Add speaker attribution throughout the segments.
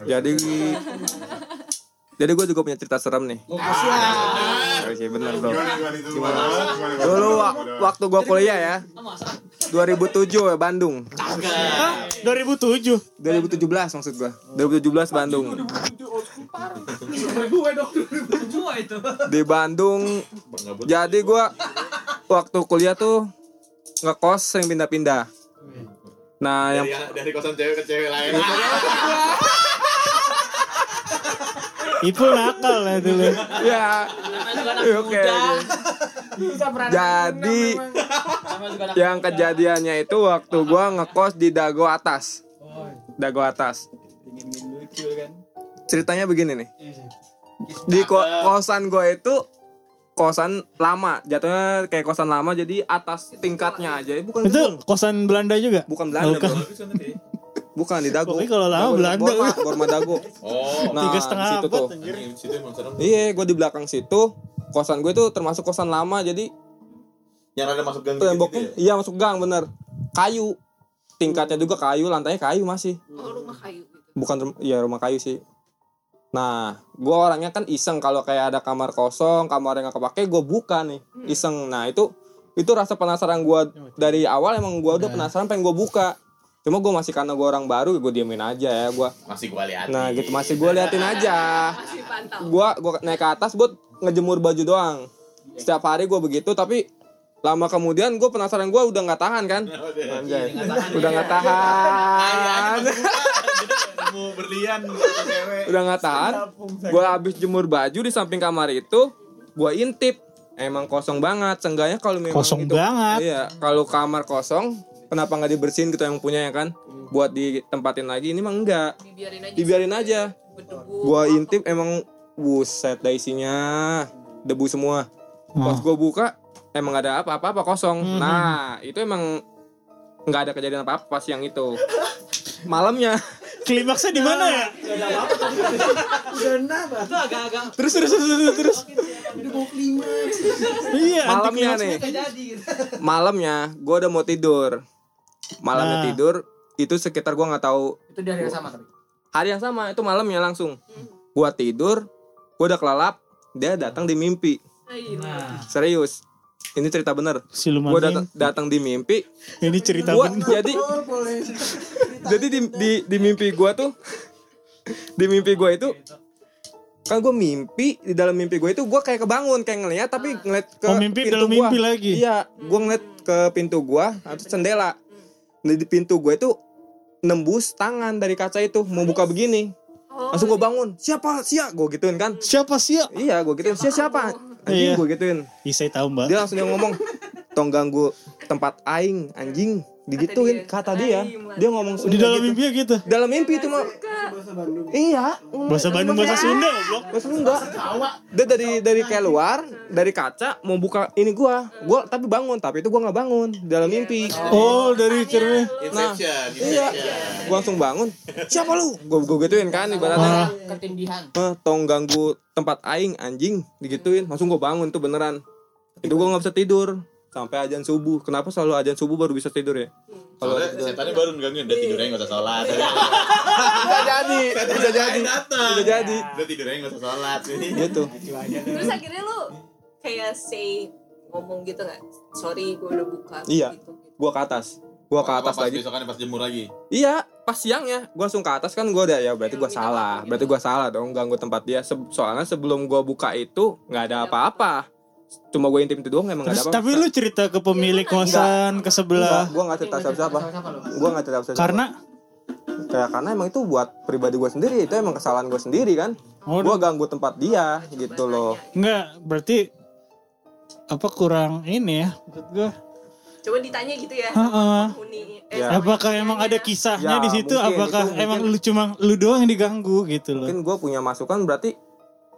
Speaker 1: Jadi jadi gue juga punya cerita serem nih. Oke bener bro. Dulu wa- waktu gue kuliah ya. 2007 ya Bandung.
Speaker 2: Hah? 2007
Speaker 1: 2017 maksud gue. 2017 Bandung. Di Bandung. Jadi gue waktu kuliah tuh ngekos sering pindah-pindah. Nah yang
Speaker 3: Dari, dari kosan cewek ke cewek lain.
Speaker 2: Ipul nakal lah dulu
Speaker 1: ya oke. Jadi yang kejadiannya itu waktu gua ngekos di Dago atas. Dago atas. Ceritanya begini nih. Di ko- kosan gua itu kosan lama, jatuhnya kayak kosan lama jadi atas tingkatnya aja. Bukan
Speaker 2: Itu kosan Belanda juga?
Speaker 1: bukan Belanda,
Speaker 2: Bukan.
Speaker 1: bro. Bukan di Dago.
Speaker 2: Pokoknya kalau lama
Speaker 1: Dago-
Speaker 2: Belanda.
Speaker 1: Borma, Borma Dago.
Speaker 3: Oh,
Speaker 1: Nah,
Speaker 2: Tiga
Speaker 1: di
Speaker 2: setengah
Speaker 1: situ
Speaker 2: abad
Speaker 1: tuh. Iya, gue di belakang situ. Kosan gue tuh termasuk kosan lama, jadi
Speaker 3: Yang ada masuk gang gitu
Speaker 1: temboknya
Speaker 3: ya?
Speaker 1: iya masuk gang bener. Kayu. Tingkatnya juga kayu, lantainya kayu masih.
Speaker 4: Oh, rumah kayu gitu.
Speaker 1: Bukan iya rumah kayu sih. Nah, gue orangnya kan iseng kalau kayak ada kamar kosong, kamar yang gak kepake, gue buka nih, iseng. Nah itu itu rasa penasaran gue dari awal emang gue udah penasaran pengen gue buka. Cuma gue masih karena gue orang baru, gue diemin aja ya gue.
Speaker 3: Masih gua lihat.
Speaker 1: Nah gitu masih gue liatin aja. Gua gua naik ke atas buat ngejemur baju doang. Setiap hari gua begitu tapi lama kemudian gue penasaran gua udah nggak tahan kan? Anjay. udah nggak tahan.
Speaker 3: Mau berlian
Speaker 1: udah nggak tahan. Gua habis jemur baju di samping kamar itu gua intip. Emang kosong banget seenggaknya kalau memang
Speaker 2: Kosong
Speaker 1: itu-
Speaker 2: banget.
Speaker 1: iya kalau kamar kosong kenapa nggak dibersihin gitu yang punya ya kan? Buat ditempatin lagi ini mah enggak.
Speaker 4: Dibiarin aja.
Speaker 1: dibiarin aja. Gua intip emang buset dah isinya. Debu semua. Pas gua buka emang gak ada apa-apa apa kosong nah itu emang nggak ada kejadian apa-apa pas yang itu. Malamnya.
Speaker 2: Klimaksnya di mana ya?
Speaker 5: Itu agak-agak
Speaker 1: terus terus terus terus, terus.
Speaker 5: udah mau klimaks.
Speaker 2: Iya, anti
Speaker 1: malamnya
Speaker 2: klimaks.
Speaker 1: nih
Speaker 5: Gak gitu.
Speaker 1: malamnya gua udah mau tidur malamnya
Speaker 2: Nah.
Speaker 1: tidur itu sekitar gua nggak tahu.
Speaker 5: Itu di hari yang sama tapi.
Speaker 1: hari yang sama itu malamnya langsung. Gua tidur gua udah kelelap dia datang di mimpi.
Speaker 4: Ay,
Speaker 5: Nah,
Speaker 1: serius. Ini cerita bener.
Speaker 2: Siluman
Speaker 1: gua
Speaker 2: ini.
Speaker 1: datang datang di mimpi.
Speaker 2: Ini cerita
Speaker 1: gua
Speaker 2: bener.
Speaker 1: jadi jadi di, di di mimpi gua tuh di mimpi gua itu kan gue mimpi di dalam mimpi gue itu gue kayak kebangun kayak ngeliat tapi ngeliat ke
Speaker 2: Oh, mimpi
Speaker 1: pintu
Speaker 2: dalam
Speaker 1: gua.
Speaker 2: mimpi lagi?
Speaker 1: iya gue ngeliat ke pintu gua atau jendela di di pintu gue itu nembus tangan dari kaca itu mau buka begini.
Speaker 4: Oh,
Speaker 1: langsung gue bangun. Siapa? Siap gue gituin kan.
Speaker 2: Siapa sih ya?
Speaker 1: iya gue gituin. Siapa siapa? anjing
Speaker 2: Iya.
Speaker 1: gue gituin.
Speaker 2: Saya tahu mbak.
Speaker 1: dia langsung dia ngomong tong ganggu tempat aing anjing digituin kata dia. Dia ngomong
Speaker 2: Di
Speaker 1: Sunda
Speaker 2: dalam
Speaker 1: gitu.
Speaker 2: mimpi gitu.
Speaker 1: dalam mimpi itu mah iya.
Speaker 2: Bahasa Bandung, bahasa Sunda, goblok.
Speaker 1: bahasa Sunda. Dia dari dari keluar dari kaca mau buka ini gua. Gua tapi bangun tapi itu gua nggak bangun. Di dalam mimpi.
Speaker 2: Oh, dari cermin.
Speaker 1: nah
Speaker 3: Inception,
Speaker 1: iya. Gua langsung bangun. Siapa lu? Gua gua gituin kan ibaratnya.
Speaker 5: ketindihan.
Speaker 1: eh, tong ganggu tempat aing anjing. Digituin. Langsung gua bangun tuh beneran. Itu gua nggak bisa tidur sampai ajan subuh kenapa selalu ajan subuh baru bisa tidur ya kalau
Speaker 3: Soalnya setannya baru ngegangguin, udah tidurnya nggak usah sholat.
Speaker 1: bisa jadi bisa jadi bisa jadi
Speaker 3: Udah tidurnya nggak usah sholat.
Speaker 1: gitu
Speaker 4: Terus akhirnya lu kayak say ngomong gitu gak? Sorry gue udah buka.
Speaker 1: Iya.
Speaker 4: Gitu, gitu.
Speaker 1: gua ke atas gua ke atas
Speaker 3: pas
Speaker 1: lagi
Speaker 3: Besokannya pas jemur lagi.
Speaker 1: Iya, pas siangnya gua langsung ke atas kan gua udah ya berarti gua salah. Berarti gua salah dong ganggu tempat dia. Soalnya sebelum gua buka itu nggak ada apa-apa. Cuma gue intip itu doang emang
Speaker 2: Terus
Speaker 1: ada apa-apa.
Speaker 2: tapi lu cerita ke pemilik kosan ke sebelah.
Speaker 1: gua nggak cerita siapa-siapa. Gua nggak cerita siapa
Speaker 2: Karena
Speaker 1: kayak karena emang itu buat pribadi gua sendiri, itu emang kesalahan gua sendiri kan.
Speaker 2: Oh,
Speaker 1: Gua ganggu tempat dia gitu loh.
Speaker 2: enggak berarti apa kurang ini ya maksud gua.
Speaker 4: Coba ditanya gitu ya.
Speaker 2: Heeh.
Speaker 4: Penghuni.
Speaker 1: Ya.
Speaker 2: Apakah emang ada kisahnya
Speaker 1: Ya,
Speaker 2: di situ?
Speaker 1: mungkin,
Speaker 2: Apakah
Speaker 1: itu
Speaker 2: emang
Speaker 1: mungkin.
Speaker 2: lu cuma lu doang yang diganggu gitu loh?
Speaker 1: Mungkin gua punya masukan berarti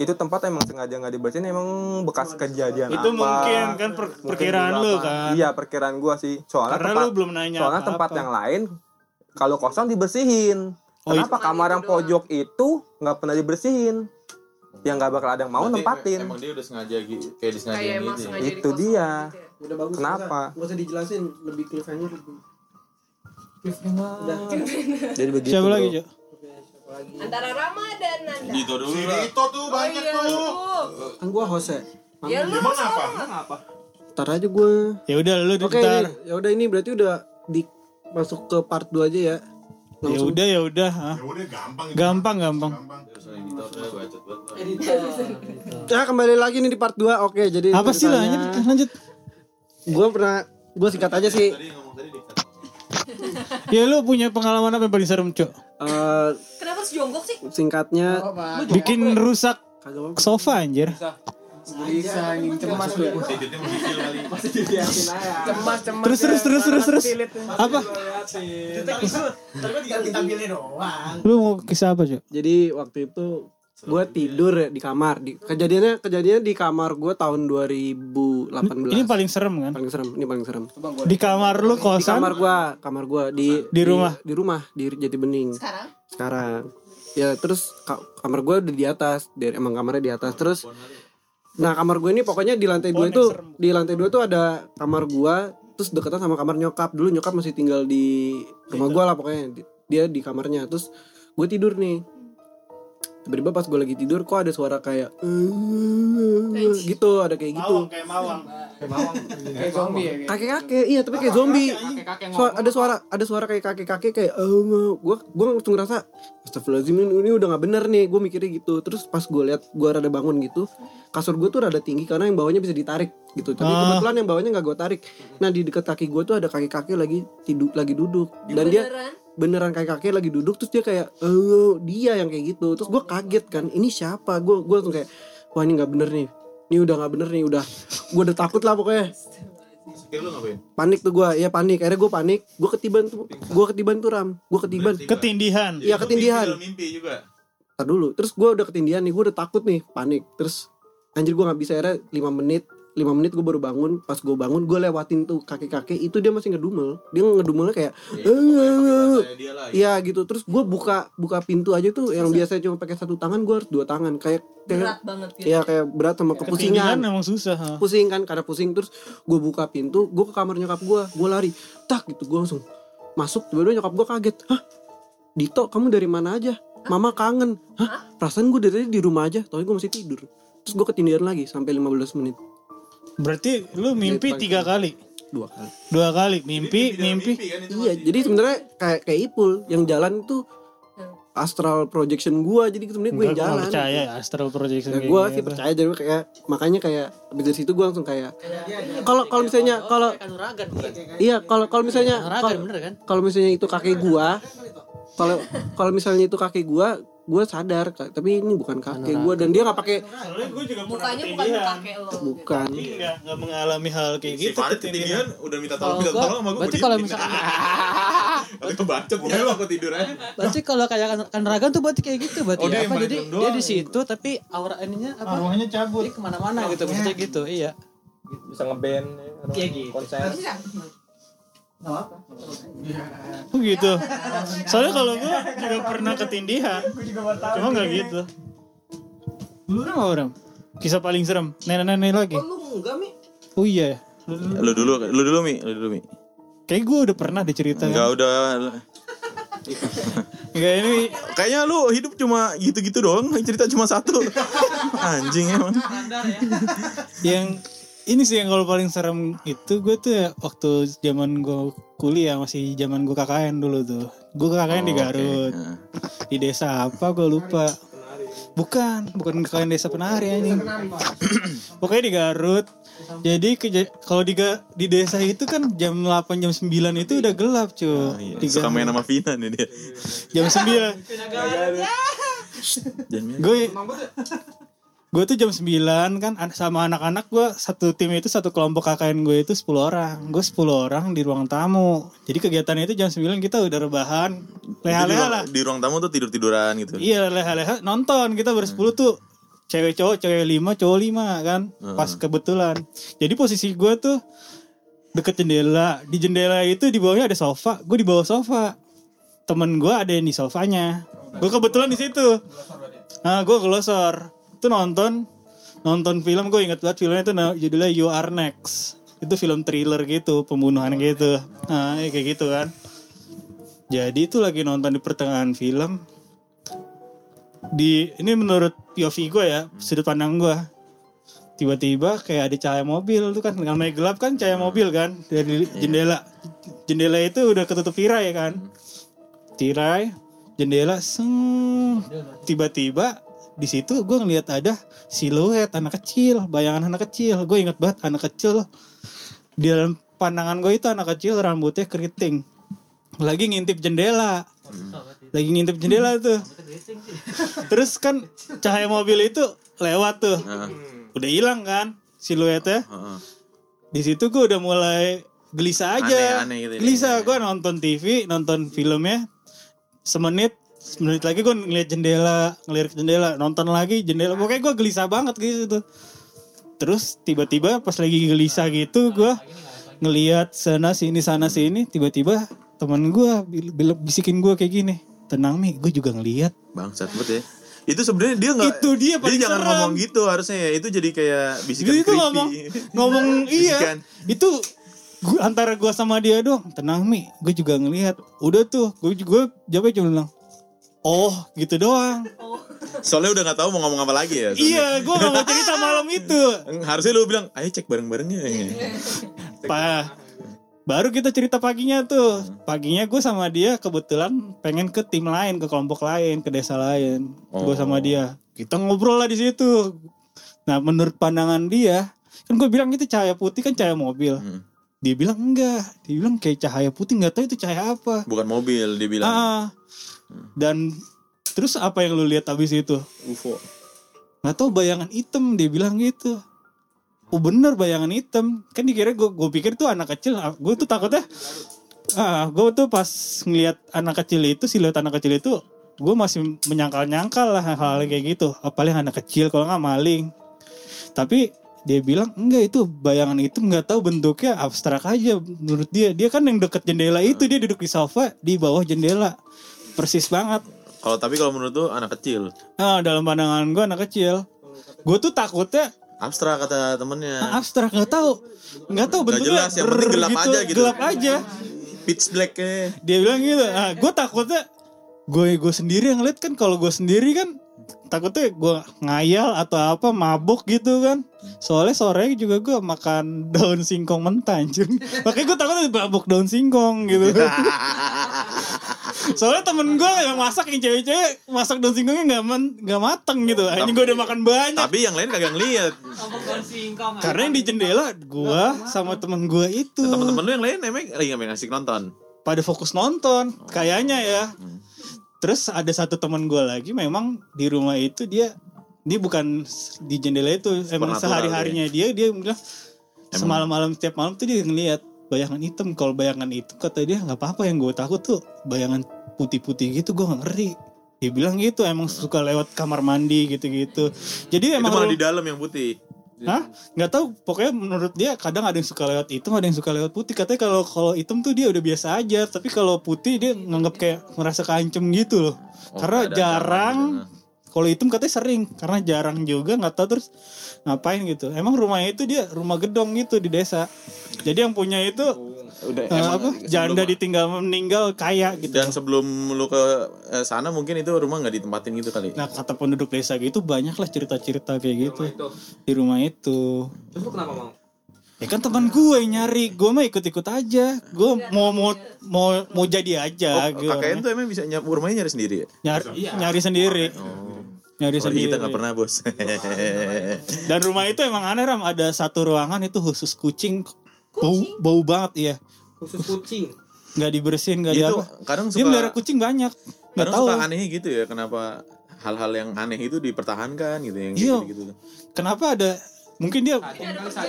Speaker 1: itu tempat emang sengaja nggak dibersihin emang bekas kejadian
Speaker 2: Itu
Speaker 1: apa.
Speaker 2: mungkin kan per-
Speaker 1: Mungkin
Speaker 2: perkiraan lu
Speaker 1: apa.
Speaker 2: kan.
Speaker 1: Iya, perkiraan gua sih. Soalnya
Speaker 2: Karena
Speaker 1: tempat,
Speaker 2: lu belum nanya
Speaker 1: soalnya
Speaker 2: apa-apa.
Speaker 1: tempat yang lain kalau kosong dibersihin.
Speaker 2: Oh,
Speaker 1: Kenapa kamar yang pojok itu nggak pernah dibersihin? Yang nggak bakal ada yang mau
Speaker 3: Berarti
Speaker 1: nempatin.
Speaker 3: Emang dia udah sengaja kayak disengajain
Speaker 4: Kayak
Speaker 3: gitu. ya.
Speaker 4: sengaja
Speaker 1: Itu dia.
Speaker 4: gitu ya.
Speaker 6: Udah bagus.
Speaker 1: Kenapa?
Speaker 6: Gak usah dijelasin, lebih cliffhanger lebih.
Speaker 5: Cliffhanger.
Speaker 6: Udah.
Speaker 1: Jadi begitu.
Speaker 2: Siapa lagi, Jo?
Speaker 4: Antara Rama dan Nanda.
Speaker 3: Dito dulu
Speaker 5: Si. Dito tuh banyak
Speaker 4: oh, iya,
Speaker 5: tuh.
Speaker 6: Kan gua host ya.
Speaker 4: Ya lu sama.
Speaker 5: apa?
Speaker 1: Apa?
Speaker 6: Ntar aja gua.
Speaker 2: Ya udah lu
Speaker 6: Oke, ini- ya udah ini berarti udah di masuk ke part 2 aja ya.
Speaker 2: Ya udah ya udah. ah.
Speaker 5: Ya udah gampang.
Speaker 2: Gampang gampang.
Speaker 5: Gampang.
Speaker 3: Dito udah bacot banget.
Speaker 6: Ya kembali lagi nih di part 2. Oke, jadi
Speaker 2: Apa sih lah lanjut lanjut.
Speaker 6: Gua pernah gua singkat aja sih.
Speaker 3: Tadi yang ngomong tadi Dito.
Speaker 2: Ya lu punya pengalaman apa yang paling serem, Cok?
Speaker 6: Eh,
Speaker 4: Kenapa harus jongkok sih?
Speaker 6: singkatnya
Speaker 2: Bikin rusak sofa anjir.
Speaker 7: Bisa anjing cemas lu.
Speaker 3: Diditnya mau kecil kali.
Speaker 7: Cemas cemas.
Speaker 2: Terus terus terus terus terus. Apa?
Speaker 5: Tapi tinggal kita pilih doang.
Speaker 2: Lu mau kisah apa, Cok?
Speaker 6: Jadi waktu itu gua tidur ya di kamar. Di, kejadiannya kejadiannya di kamar gua tahun 2018.
Speaker 2: Ini paling serem kan?
Speaker 6: paling serem, ini paling serem.
Speaker 2: Di kamar lu
Speaker 6: Di
Speaker 2: kosan.
Speaker 6: kamar gua, kamar gua di
Speaker 2: Di rumah?
Speaker 6: di, rumah di Jati Bening.
Speaker 4: Sekarang?
Speaker 6: Sekarang. Ya terus ka- kamar gua udah di atas, dari emang kamarnya di atas. Terus Nah kamar gue ini pokoknya di lantai dua itu di lantai dua tuh ada kamar gua terus deketan sama kamar nyokap dulu nyokap masih tinggal di rumah gua lah pokoknya Di- dia di kamarnya terus gue tidur nih tiba-tiba pas gue lagi tidur kok ada suara kayak gitu ada kayak gitu.
Speaker 2: Kayak mawang.
Speaker 7: Kayak zombie ya. kayak.
Speaker 6: kakek kakek iya tapi kayak zombie. Suara- ada suara ada suara kayak kakek kakek kayak gue gue langsung ngerasa Astagfirullahaladzim ini, ini udah nggak bener nih. Gue mikirnya gitu. Terus pas gue lihat gue rada bangun gitu kasur gue tuh rada tinggi karena yang bawahnya bisa ditarik gitu. Tapi
Speaker 2: Ah.
Speaker 6: kebetulan yang bawahnya nggak gue tarik. Nah di dekat kaki gue tuh ada kakek kakek lagi tidur lagi duduk. Dan dia
Speaker 4: Beneran?
Speaker 6: beneran kakek lagi duduk terus dia kayak eh dia yang kayak gitu. Terus gue kaget kan ini siapa? Gue gue langsung kayak wah ini nggak bener nih. Ini udah nggak bener nih udah. Gue udah takut lah pokoknya.
Speaker 3: Kira lu ngapain?
Speaker 6: panik tuh gue ya panik. Akhirnya gue panik. Gue ketiban tuh gue ketiban tuh ram. Gue ketiban.
Speaker 2: Ketindihan.
Speaker 6: Iya,
Speaker 3: Lu
Speaker 6: ketindihan.
Speaker 3: mimpi juga.
Speaker 6: Ntar dulu. Terus gue udah ketindihan nih gue udah takut nih. Panik. Terus anjir gue nggak bisa akhirnya 5 menit 5 menit gue baru bangun pas gue bangun gue lewatin tuh kakek kakek itu dia masih ngedumel. Dia ngedumelnya kayak
Speaker 3: lah.
Speaker 6: Iya gitu. Terus gue buka buka pintu aja tuh yang biasanya cuma pakai satu tangan gue harus dua tangan. Kayak kayak
Speaker 4: Berat banget gitu.
Speaker 6: Iya kayak berat sama kepusingan.
Speaker 2: emang susah. ha.
Speaker 6: pusing kan karena pusing. Terus gue buka pintu gue ke kamar nyokap gue gue lari tak gitu. Gue langsung masuk tiba-tiba nyokap gue kaget. Hah? Dito kamu dari mana aja? Mama kangen. Hah? Perasaan gue dari tadi di rumah aja tapi gue masih tidur. Terus gue ketindihan lagi sampai 15 menit
Speaker 2: Berarti lu mimpi tiga kali.
Speaker 6: dua kali
Speaker 2: Dua kali mimpi,
Speaker 3: dalam
Speaker 2: mimpi.
Speaker 3: kan itu
Speaker 6: iya jadi sebenarnya kayak kayak Ipul yang jalan tuh astral projection gue jadi sebenarnya gue yang
Speaker 2: gua
Speaker 6: jalan
Speaker 2: percaya ya astral projection
Speaker 6: Ya,
Speaker 2: kayak
Speaker 6: gue
Speaker 2: gitu.
Speaker 6: sih percaya jadi kayak makanya kayak abis dari situ gue langsung kayak kalau kalau misalnya kalau iya kalau kalau misalnya
Speaker 7: kan?
Speaker 6: kalau misalnya itu kakek gua kalau kalau misalnya itu kakek gua gua sadar Kak. tapi ini bukan kakek gua dan dia nggak pakai
Speaker 2: gue pernah
Speaker 4: Mukanya bukan kakek lo.
Speaker 6: bukan
Speaker 2: Jadi nggak nggak mengalami hal kayak
Speaker 3: Si
Speaker 2: gitu.
Speaker 3: Farid
Speaker 2: ketindihan.
Speaker 3: udah minta tolong, minta tolong sama gue.
Speaker 7: berarti kalau misalkan
Speaker 3: Tapi kebacot ya, aku tidur aja.
Speaker 7: berarti kalau kayak kan- kanuragan tuh berarti kayak gitu berarti
Speaker 3: Oh, dia
Speaker 7: apa jadi dia di situ tapi aura ininya apa?
Speaker 2: Arwahnya cabut.
Speaker 7: Dia ke mana-mana gitu maksudnya gitu iya.
Speaker 1: Bisa ngeband
Speaker 7: Iya, gitu.
Speaker 1: konser.
Speaker 4: Bisa.
Speaker 2: Oh gitu. Soalnya kalau gue juga pernah ketindihan. Cuma nggak gitu. Lu apa orang? Kisah paling serem. Nenek-nenek lagi.
Speaker 6: lu enggak mi
Speaker 2: Oh iya. ya.
Speaker 3: Lu dulu, lu dulu Mi, lu dulu Mi.
Speaker 2: Kayak gue udah pernah diceritakan.
Speaker 3: Enggak udah.
Speaker 2: Enggak ini
Speaker 3: Kayaknya lu hidup cuma gitu-gitu doang, cerita cuma satu. Anjing emang.
Speaker 2: yang ini sih yang kalau paling serem itu gue tuh ya waktu zaman gue kuliah masih zaman gue KKN dulu tuh. Gue KKN di
Speaker 3: Oh, oke.
Speaker 2: Garut.
Speaker 3: Nah.
Speaker 2: Di desa apa gue lupa. Bukan, bukan KKN desa penari anjing. Pokoknya di Garut. Jadi kalau di di desa itu kan jam 8 jam 9 itu udah gelap, cuy.
Speaker 3: Oh, iya.
Speaker 2: Di
Speaker 3: Suka main sama Vina nih dia.
Speaker 2: Jam 9.
Speaker 3: Jangan
Speaker 2: gue gue tuh jam 9 kan an- sama anak-anak gue satu tim itu satu kelompok KKN gue itu 10 orang. Gue 10 orang di ruang tamu. Jadi kegiatan itu jam 9 kita udah rebahan. Leha-leha
Speaker 3: ruang,
Speaker 2: lah.
Speaker 3: di ruang tamu tuh tidur-tiduran gitu.
Speaker 2: iya leha-leha. Nonton kita bersepuluh tuh. Cewek cowok cewek lima cowok lima kan pas kebetulan. Jadi posisi gue tuh deket jendela. Di jendela itu di bawahnya ada sofa. Gue di bawah sofa. Temen gue ada yang di sofanya. Gue kebetulan di situ. Nah gue gelosor itu nonton nonton film gue inget banget filmnya itu judulnya You Are Next. Itu film thriller gitu pembunuhan gitu. Nah ya kayak gitu kan. Jadi itu lagi nonton di pertengahan film. Di ini menurut POV gue ya sudut pandang gue tiba-tiba kayak ada cahaya mobil tuh kan namanya gelap kan cahaya mobil kan dari jendela. Jendela itu udah ketutup tirai kan. Tirai jendela seng. Tiba-tiba di situ gue ngeliat ada siluet anak kecil bayangan anak kecil. Gue inget banget anak kecil. Di dalam pandangan gue itu anak kecil rambutnya keriting. Lagi ngintip jendela. Lagi ngintip jendela tuh. Terus kan cahaya mobil itu lewat tuh. Udah hilang kan siluetnya? Di situ gue udah mulai gelisah aja.
Speaker 3: Aneh-aneh gitu ya.
Speaker 2: gelisah. Gue nonton TV nonton filmnya semenit semenit lagi gue ngeliat jendela ngeliat jendela nonton lagi jendela pokoknya gue gelisah banget gitu terus tiba-tiba pas lagi gelisah gitu gue ngeliat sana sini sana sini tiba-tiba teman gue bisikin gue kayak gini tenang mi gue juga ngeliat
Speaker 3: Bangsat banget ya. Itu sebenarnya dia nggak
Speaker 2: Itu dia paling
Speaker 3: jangan
Speaker 2: serem.
Speaker 3: ngomong gitu harusnya ya. Itu jadi kayak bisikan
Speaker 2: itu
Speaker 3: creepy.
Speaker 2: ngomong ngomong iya.
Speaker 3: Bisikan.
Speaker 2: Itu gua, antara gua sama dia doang. Tenang Mi, gue juga ngelihat. Udah tuh, gue juga jawabnya cuma bilang, "Oh, gitu doang."
Speaker 3: Soalnya udah nggak tahu mau ngomong apa lagi ya. soalnya.
Speaker 2: iya, gua gak mau cerita malam itu.
Speaker 3: Harusnya lu bilang, ayo cek bareng-bareng ya.
Speaker 2: Pak, baru kita cerita paginya tuh. Paginya gue sama dia kebetulan pengen ke tim lain, ke kelompok lain, ke desa lain. Gue sama dia. Kita ngobrol lah di situ. Nah, menurut pandangan dia, kan gue bilang itu cahaya putih kan cahaya mobil.
Speaker 3: Hmm.
Speaker 2: Dia bilang enggak. Dia bilang kayak cahaya putih nggak tahu itu cahaya apa.
Speaker 3: Bukan mobil dia bilang.
Speaker 2: Ah. Dan terus apa yang lu lihat abis itu?
Speaker 3: UFO.
Speaker 2: Nggak tahu bayangan hitam dia bilang gitu. Oh bener bayangan hitam. Kan dikira gue gue pikir tuh anak kecil. Gue tuh takutnya. Ah, gue tuh pas ngeliat anak kecil itu, siluet anak kecil itu, gue masih menyangkal-nyangkal lah hal-hal kayak gitu. Apalagi anak kecil kalau nggak maling. Tapi dia bilang enggak itu bayangan itu nggak tahu bentuknya abstrak aja menurut dia. Dia kan yang deket jendela itu dia duduk di sofa di bawah jendela. Persis banget.
Speaker 3: Kalau tapi kalau menurut tuh anak kecil.
Speaker 2: Ah, dalam pandangan gue anak kecil. Gue tuh takutnya
Speaker 3: Abstrak kata temennya.
Speaker 2: Ah, abstrak nggak tahu nggak tahu bentuknya
Speaker 3: jelas, yang penting gelap aja gitu.
Speaker 2: gelap aja
Speaker 3: Pitch black ya.
Speaker 2: dia bilang gitu ah gue takutnya gue gue sendiri yang lihat kan kalau gue sendiri kan takutnya gue ngayal atau apa mabuk gitu kan soalnya sore juga gue makan daun singkong mentah anjir makanya gue takutnya mabuk daun singkong gitu soalnya temen gue yang masak yang cewek-cewek masak daun singkongnya nggak nggak mateng gitu. Ini gue udah makan banyak.
Speaker 3: Tapi yang lain kagak ngeliat.
Speaker 2: karena yang di jendela gue sama temen gue itu.
Speaker 3: Temen-temen lu yang lain emang lagi ngapain ngasih nonton.
Speaker 2: pada fokus nonton kayaknya ya. Terus ada satu teman gue lagi memang di rumah itu dia ini bukan di jendela itu emang sehari harinya dia. dia bilang semalam malam setiap malam tuh dia ngeliat bayangan hitam kalau bayangan itu kata dia nggak apa apa yang gue takut tuh bayangan putih-putih gitu gue nggak ngeri dia bilang gitu emang suka lewat kamar mandi gitu-gitu jadi
Speaker 3: Itu
Speaker 2: emang
Speaker 3: malah
Speaker 2: lu-
Speaker 3: di dalam yang putih.
Speaker 2: Hah? Nggak tahu. Pokoknya menurut dia kadang ada yang suka lewat hitam, ada yang suka lewat putih. Katanya kalau kalau hitam tuh dia udah biasa aja, tapi kalau putih dia nganggap kayak merasa keancem gitu loh.
Speaker 3: Oh,
Speaker 2: karena
Speaker 3: ada
Speaker 2: jarang.
Speaker 3: ancaman
Speaker 2: Kalau hitam katanya sering, karena jarang juga nggak tahu terus ngapain gitu. Emang rumahnya itu dia rumah gedong gitu di desa. Jadi yang punya itu
Speaker 1: Udah
Speaker 2: eh, apa? Janda ditinggal meninggal kaya gitu.
Speaker 3: Dan sebelum lu ke eh, sana mungkin itu rumah nggak ditempatin gitu kali.
Speaker 2: Nah kata penduduk desa gitu banyak lah cerita-cerita kayak gitu di rumah itu.
Speaker 1: Terus lu kenapa mau?
Speaker 2: Ya kan teman gue yang nyari, gue mah ikut-ikut aja. Gue mau mau mau mau jadi aja.
Speaker 3: Oh,
Speaker 2: gue
Speaker 3: kakeknya tuh emang bisa nyap rumahnya nyari sendiri ya?
Speaker 2: nyari nyari sendiri, nyari
Speaker 3: Sorry
Speaker 2: sendiri.
Speaker 3: kita nggak pernah bos.
Speaker 2: Dan rumah itu emang aneh ram, ada satu ruangan itu khusus kucing, bau bau banget ya.
Speaker 1: Khusus kucing.
Speaker 2: Nggak dibersihin, nggak di
Speaker 3: itu
Speaker 2: apa.
Speaker 3: kadang
Speaker 2: Dia melihara
Speaker 3: suka
Speaker 2: kucing banyak, nggak
Speaker 3: kadang
Speaker 2: tahu.
Speaker 3: suka aneh gitu ya kenapa hal-hal yang aneh itu dipertahankan gitu yang
Speaker 2: Iya.
Speaker 3: gitu gitu.
Speaker 2: Kenapa ada? Mungkin dia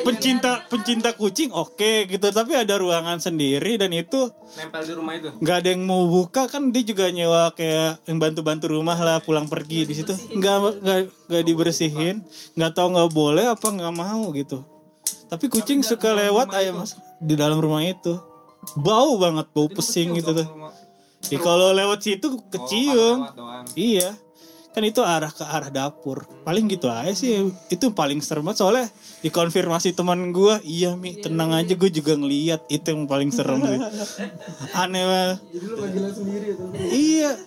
Speaker 2: pencinta pencinta kucing, oke gitu. Tapi ada ruangan sendiri dan itu
Speaker 1: Nempel di rumah itu.
Speaker 2: nggak ada yang mau buka kan dia juga nyewa kayak yang bantu-bantu rumah lah pulang pergi di situ. Nggak nggak nggak dibersihin. Nggak tahu nggak boleh apa nggak mau gitu. Tapi kucing suka lewat aja mas di dalam rumah itu. Bau banget bau pesing gitu tuh. Ya, kalau lewat situ kecium. iya kan itu arah ke arah dapur. Paling gitu aja sih. Itu paling serem banget. Soalnya dikonfirmasi teman gua iya mi tenang aja gue juga ngeliat. Itu yang paling serem sih. Aneh banget. Iya.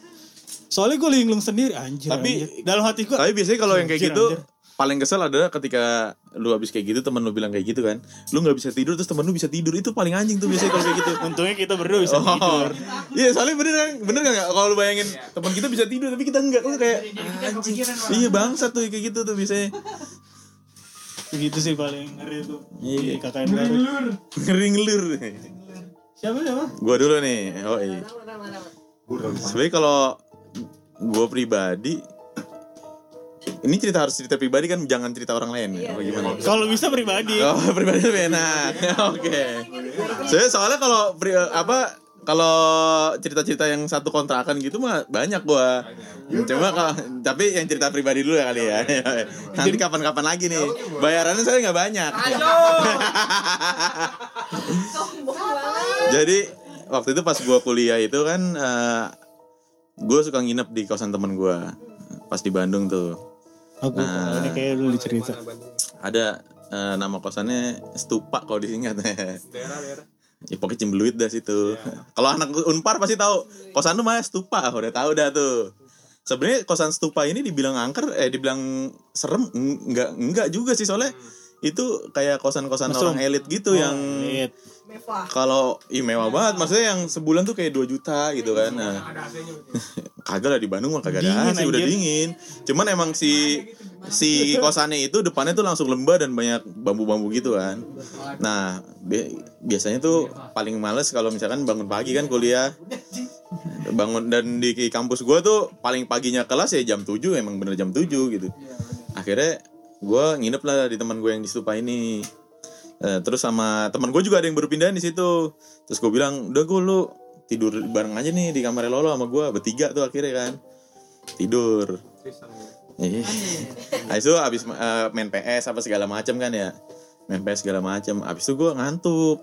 Speaker 2: Soalnya gue linglung sendiri. Anjir.
Speaker 3: Tapi-
Speaker 2: anjir. dalam hati gue
Speaker 3: Tapi biasanya kalau yang kayak
Speaker 2: Anjir,
Speaker 3: gitu
Speaker 2: anjir.
Speaker 3: Paling kesel adalah ketika lu habis kayak gitu temen lu bilang kayak gitu kan lu nggak bisa tidur terus temen lu bisa tidur itu paling anjing tuh biasanya kalau kayak gitu
Speaker 2: untungnya kita berdua bisa
Speaker 3: Oh,
Speaker 2: tidur.
Speaker 3: iya soalnya bener kan, bener kan? Kalau lu bayangin teman kita bisa tidur tapi kita enggak, lu kayak anjing. Iya bangsa tuh kayak gitu tuh biasanya.
Speaker 2: Begitu sih paling ngeri tuh.
Speaker 3: Iya.
Speaker 2: Di KKN baru.
Speaker 3: Ngeri ngelur.
Speaker 2: Siapa siapa?
Speaker 3: Gua dulu nih. Oh iya. Sebenarnya kalau gua pribadi ini cerita harus cerita pribadi kan jangan cerita orang lain ya. Apa gimana?
Speaker 2: Kalau bisa pribadi.
Speaker 3: Oh, pribadi lebih enak. Oke. Soalnya soalnya kalau pri- apa kalau cerita-cerita yang satu kontrakan gitu mah banyak gua. Cuma kalau tapi yang cerita pribadi dulu ya kali ya. Nanti kapan-kapan lagi nih. Bayarannya saya nggak banyak. Jadi waktu itu pas gua kuliah itu kan eh gue suka nginep di kosan temen gua pas di Bandung tuh.
Speaker 2: Aku
Speaker 3: Nah.
Speaker 2: ini kayak dulu dicerita.
Speaker 3: Ada eh, nama kosannya Stupa kalau disingkat. Ya pokoknya cimbeluit dah situ. Kalau anak Unpar pasti tahu. Kosan tuh mah Stupa, udah tahu dah tuh. Sebenarnya kosan Stupa ini dibilang angker eh dibilang serem enggak enggak juga sih soalnya itu kayak kosan-kosan orang elit gitu yang
Speaker 2: Iya.
Speaker 4: Mewah.
Speaker 3: kalau ih mewah banget. Maksudnya yang sebulan tuh kayak 2 juta gitu kan. Nah, kagak lah di Bandung mah kagak ada AC udah dingin. Cuman emang si si kosannya itu depannya tuh langsung lembah dan banyak bambu-bambu gitu kan. Nah bi- biasanya tuh paling males kalau misalkan bangun pagi kan kuliah. Bangun dan di kampus gua tuh paling paginya kelas ya jam 7 emang bener jam 7 gitu. Akhirnya gua nginep lah di teman gue yang di stupa ini. Eh, terus sama teman gue juga ada yang baru pindahan di situ. Terus gue bilang udah gue lu tidur bareng aja nih di kamar Lolo sama gue bertiga tuh akhirnya kan. Tidur. Iya. Habis itu abis eh, main PS apa segala macam kan ya. Main PS segala macam abis itu gue ngantuk.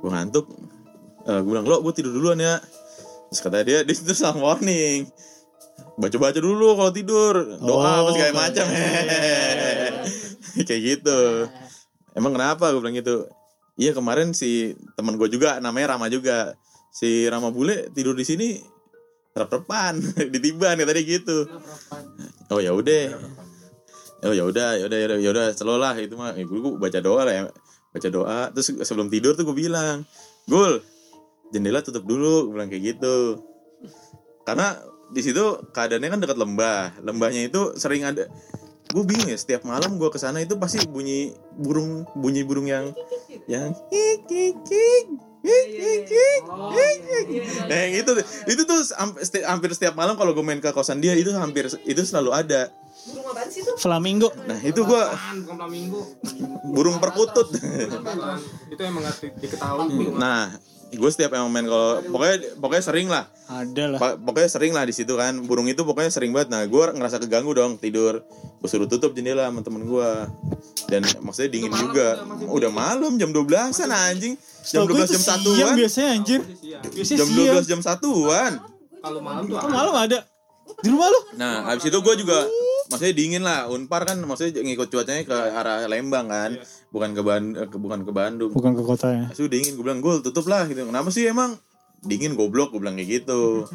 Speaker 3: Gue ngantuk. Gue bilang lo gue tidur duluan ya. Terus kata dia di situ sama warning baca-baca dulu kalau tidur. Doa apa
Speaker 2: Oh,
Speaker 3: segala macam. Kayak gitu. Emang kenapa gue bilang gitu? Iya kemarin si teman gue juga namanya Rama juga. Si Rama bule tidur di sini rep-repan ditiban kata dia gitu. Oh ya udah. Oh ya udah ya udah ya udah ya udah selalu lah itu mah. Gue, gue baca doa lah ya. Baca doa. Terus sebelum tidur tuh gue bilang gul jendela tutup dulu gue bilang kayak gitu. Karena di situ keadaannya kan dekat lembah. Lembahnya itu sering ada. Gue bingung ya setiap malam gue ke sana itu pasti bunyi burung bunyi burung yang yang nah yang itu tuh- itu tuh hampir setiap malam kalau gue main ke kosan dia itu hampir itu selalu ada.
Speaker 4: Burung apaan sih tuh?
Speaker 2: Flamingo.
Speaker 3: nah itu gue
Speaker 1: bukan flamingo.
Speaker 3: Burung perkutut.
Speaker 1: Itu emang diketahui.
Speaker 3: Nah gue setiap emang main kalau pokoknya pokoknya sering lah.
Speaker 2: Ada lah.
Speaker 3: Pokoknya sering lah di situ kan. Burung itu pokoknya sering banget. Nah gue ngerasa keganggu dong tidur. Gue suruh tutup jendela sama temen gue dan maksudnya dingin juga. udah malam jam 12an anjing. Jam
Speaker 2: Setahu gue
Speaker 3: 12
Speaker 2: itu
Speaker 3: jam
Speaker 2: siang
Speaker 3: satuan.
Speaker 2: biasanya anjir. Biasanya
Speaker 3: jam
Speaker 2: siang.
Speaker 3: 12 jam satuan.
Speaker 1: Kalau malam tuh
Speaker 2: Kok malam ada? Di rumah lu?
Speaker 3: nah habis itu gue juga maksudnya dingin lah. Unpar kan maksudnya ngikut cuacanya ke arah Lembang kan bukan ke Ban- eh, ke- bukan ke Bandung.
Speaker 2: Bukan ke kotanya.
Speaker 3: Asu dingin. Gue bilang gue tutup lah gitu. Kenapa sih emang? Dingin goblok gue bilang kayak gitu.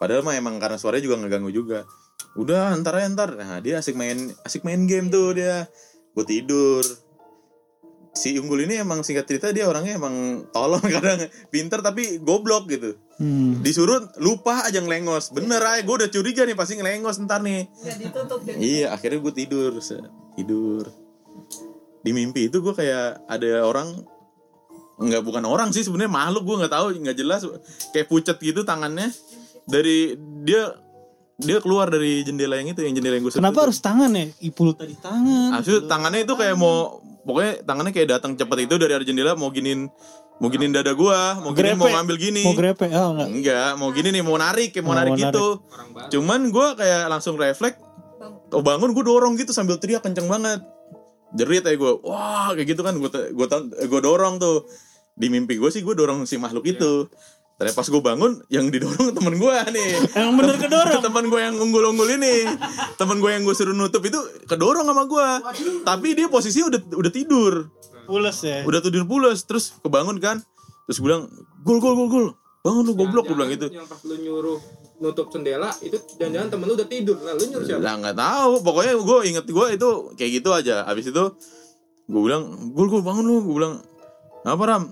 Speaker 3: Padahal mah emang karena suaranya juga ngeganggu juga. Udah ntar aja ntar. Nah dia asik main asik main game tuh dia. Gue tidur. Si unggul ini emang singkat cerita dia orangnya emang tolong kadang pinter tapi goblok gitu.
Speaker 2: Hmm.
Speaker 3: disuruh lupa aja ngelengos. Bener aja gue udah curiga nih pasti ngelengos ntar nih. Iya, akhirnya gue tidur, tidur. Di mimpi itu gue kayak ada orang nggak bukan orang sih sebenarnya makhluk gue nggak tahu nggak jelas kayak pucet gitu tangannya dari dia dia keluar dari jendela yang itu yang jendela yang gue
Speaker 2: Kenapa harus tangan ya? Ipul tadi tangan.
Speaker 3: Maksud tangannya itu kayak mau pokoknya tangannya kayak datang cepet itu dari arah jendela mau ginin mau ginin dada gua, mau gini mau
Speaker 2: Grepe.
Speaker 3: ngambil gini.
Speaker 2: Mau grepe? Oh enggak.
Speaker 3: Enggak, mau gini nih mau narik kayak mau
Speaker 2: Oh,
Speaker 3: narik
Speaker 2: mau
Speaker 3: gitu. Cuman gua kayak langsung refleks Oh bangun gue dorong gitu sambil teriak kenceng banget Jerit aja gue Wah kayak gitu kan Gue gue gue dorong tuh. Di mimpi gue sih gue dorong si makhluk itu. Ternyata pas gue bangun Yang didorong temen gue nih.
Speaker 2: Emang bener kedorong.
Speaker 3: Temen gue yang unggul-unggul ini. Temen gue yang gue suruh nutup itu Kedorong sama gue Tapi dia posisinya udah udah tidur.
Speaker 2: Pules ya.
Speaker 3: Udah tidur pulas Terus kebangun kan. Terus gue bilang Gul gul gul gul. Bangun lu goblok gue bilang gitu.
Speaker 1: Yang pas lu nyuruh nutup jendela itu jangan-jangan temen lu udah tidur. Nah lu nyuruh siapa?
Speaker 3: Lah nggak tahu. Pokoknya gue inget gue itu kayak gitu aja. Abis itu gue bilang gue gue bangun lu. Gue bilang apa ram?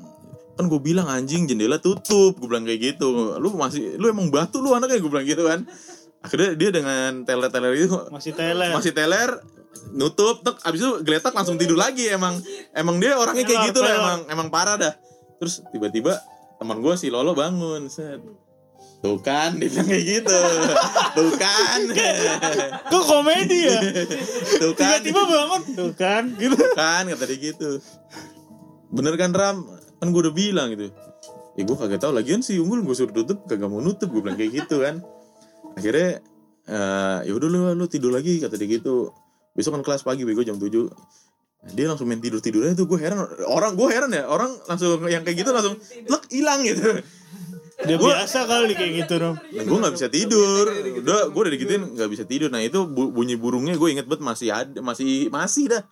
Speaker 3: Kan gue bilang anjing jendela tutup. Gue bilang kayak gitu. Lu masih lu emang batu lu anaknya gue bilang gitu kan. Akhirnya dia dengan teler-teler itu
Speaker 2: Masih teler.
Speaker 3: masih teler nutup tek. Abis itu geletak langsung tidur lagi emang. Emang dia orangnya kayak gitu lah emang emang parah dah. Terus tiba-tiba teman gue si Lolo bangun set tuh kan dia bilang kayak gitu. Tuh kan.
Speaker 2: Kok komedi ya?
Speaker 3: tuh kan.
Speaker 2: Tiba-tiba bangun. Tuh kan. Gitu.
Speaker 3: kan kata dia gitu. Bener kan Ram? Kan gue udah bilang gitu. Ya gue kagak tahu lagian si unggul gue suruh tutup kagak mau nutup gue bilang kayak gitu kan. Akhirnya eh ya udah lu lu tidur lagi kata dia gitu. Besok kan kelas pagi bego jam 7 dia langsung main tidur tidurnya tuh gue heran. Orang gue heran ya. Orang langsung yang kayak gitu langsung lek hilang gitu
Speaker 2: Dia biasa kali kayak gitu, Rom.
Speaker 3: dan gue nggak bisa tidur. Udah gue udah digituin nggak bisa tidur. Nah itu bu- bunyi burungnya gue inget banget masih ada masih masih dah.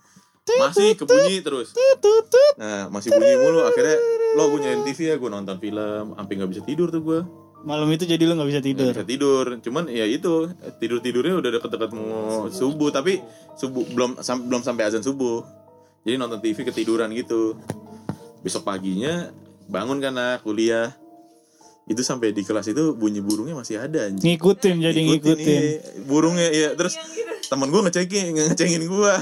Speaker 3: Masih kebunyi terus. Nah masih bunyi mulu. Akhirnya lo gue nyalain TV ya gue nonton film sampai nggak bisa tidur tuh gue
Speaker 2: Malam itu jadi lu gak bisa tidur.
Speaker 3: nggak bisa tidur. Cuman ya itu tidur tidurnya udah deket-deket mau subuh tapi subuh belum sam- belum sampai azan subuh. Jadi nonton TV ketiduran gitu. Besok paginya bangun karena kuliah itu sampai di kelas itu bunyi burungnya masih ada anjing.
Speaker 2: Ngikutin jadi ngikutin.
Speaker 3: iya. burungnya ya terus teman gue ngecekin ngecengin gue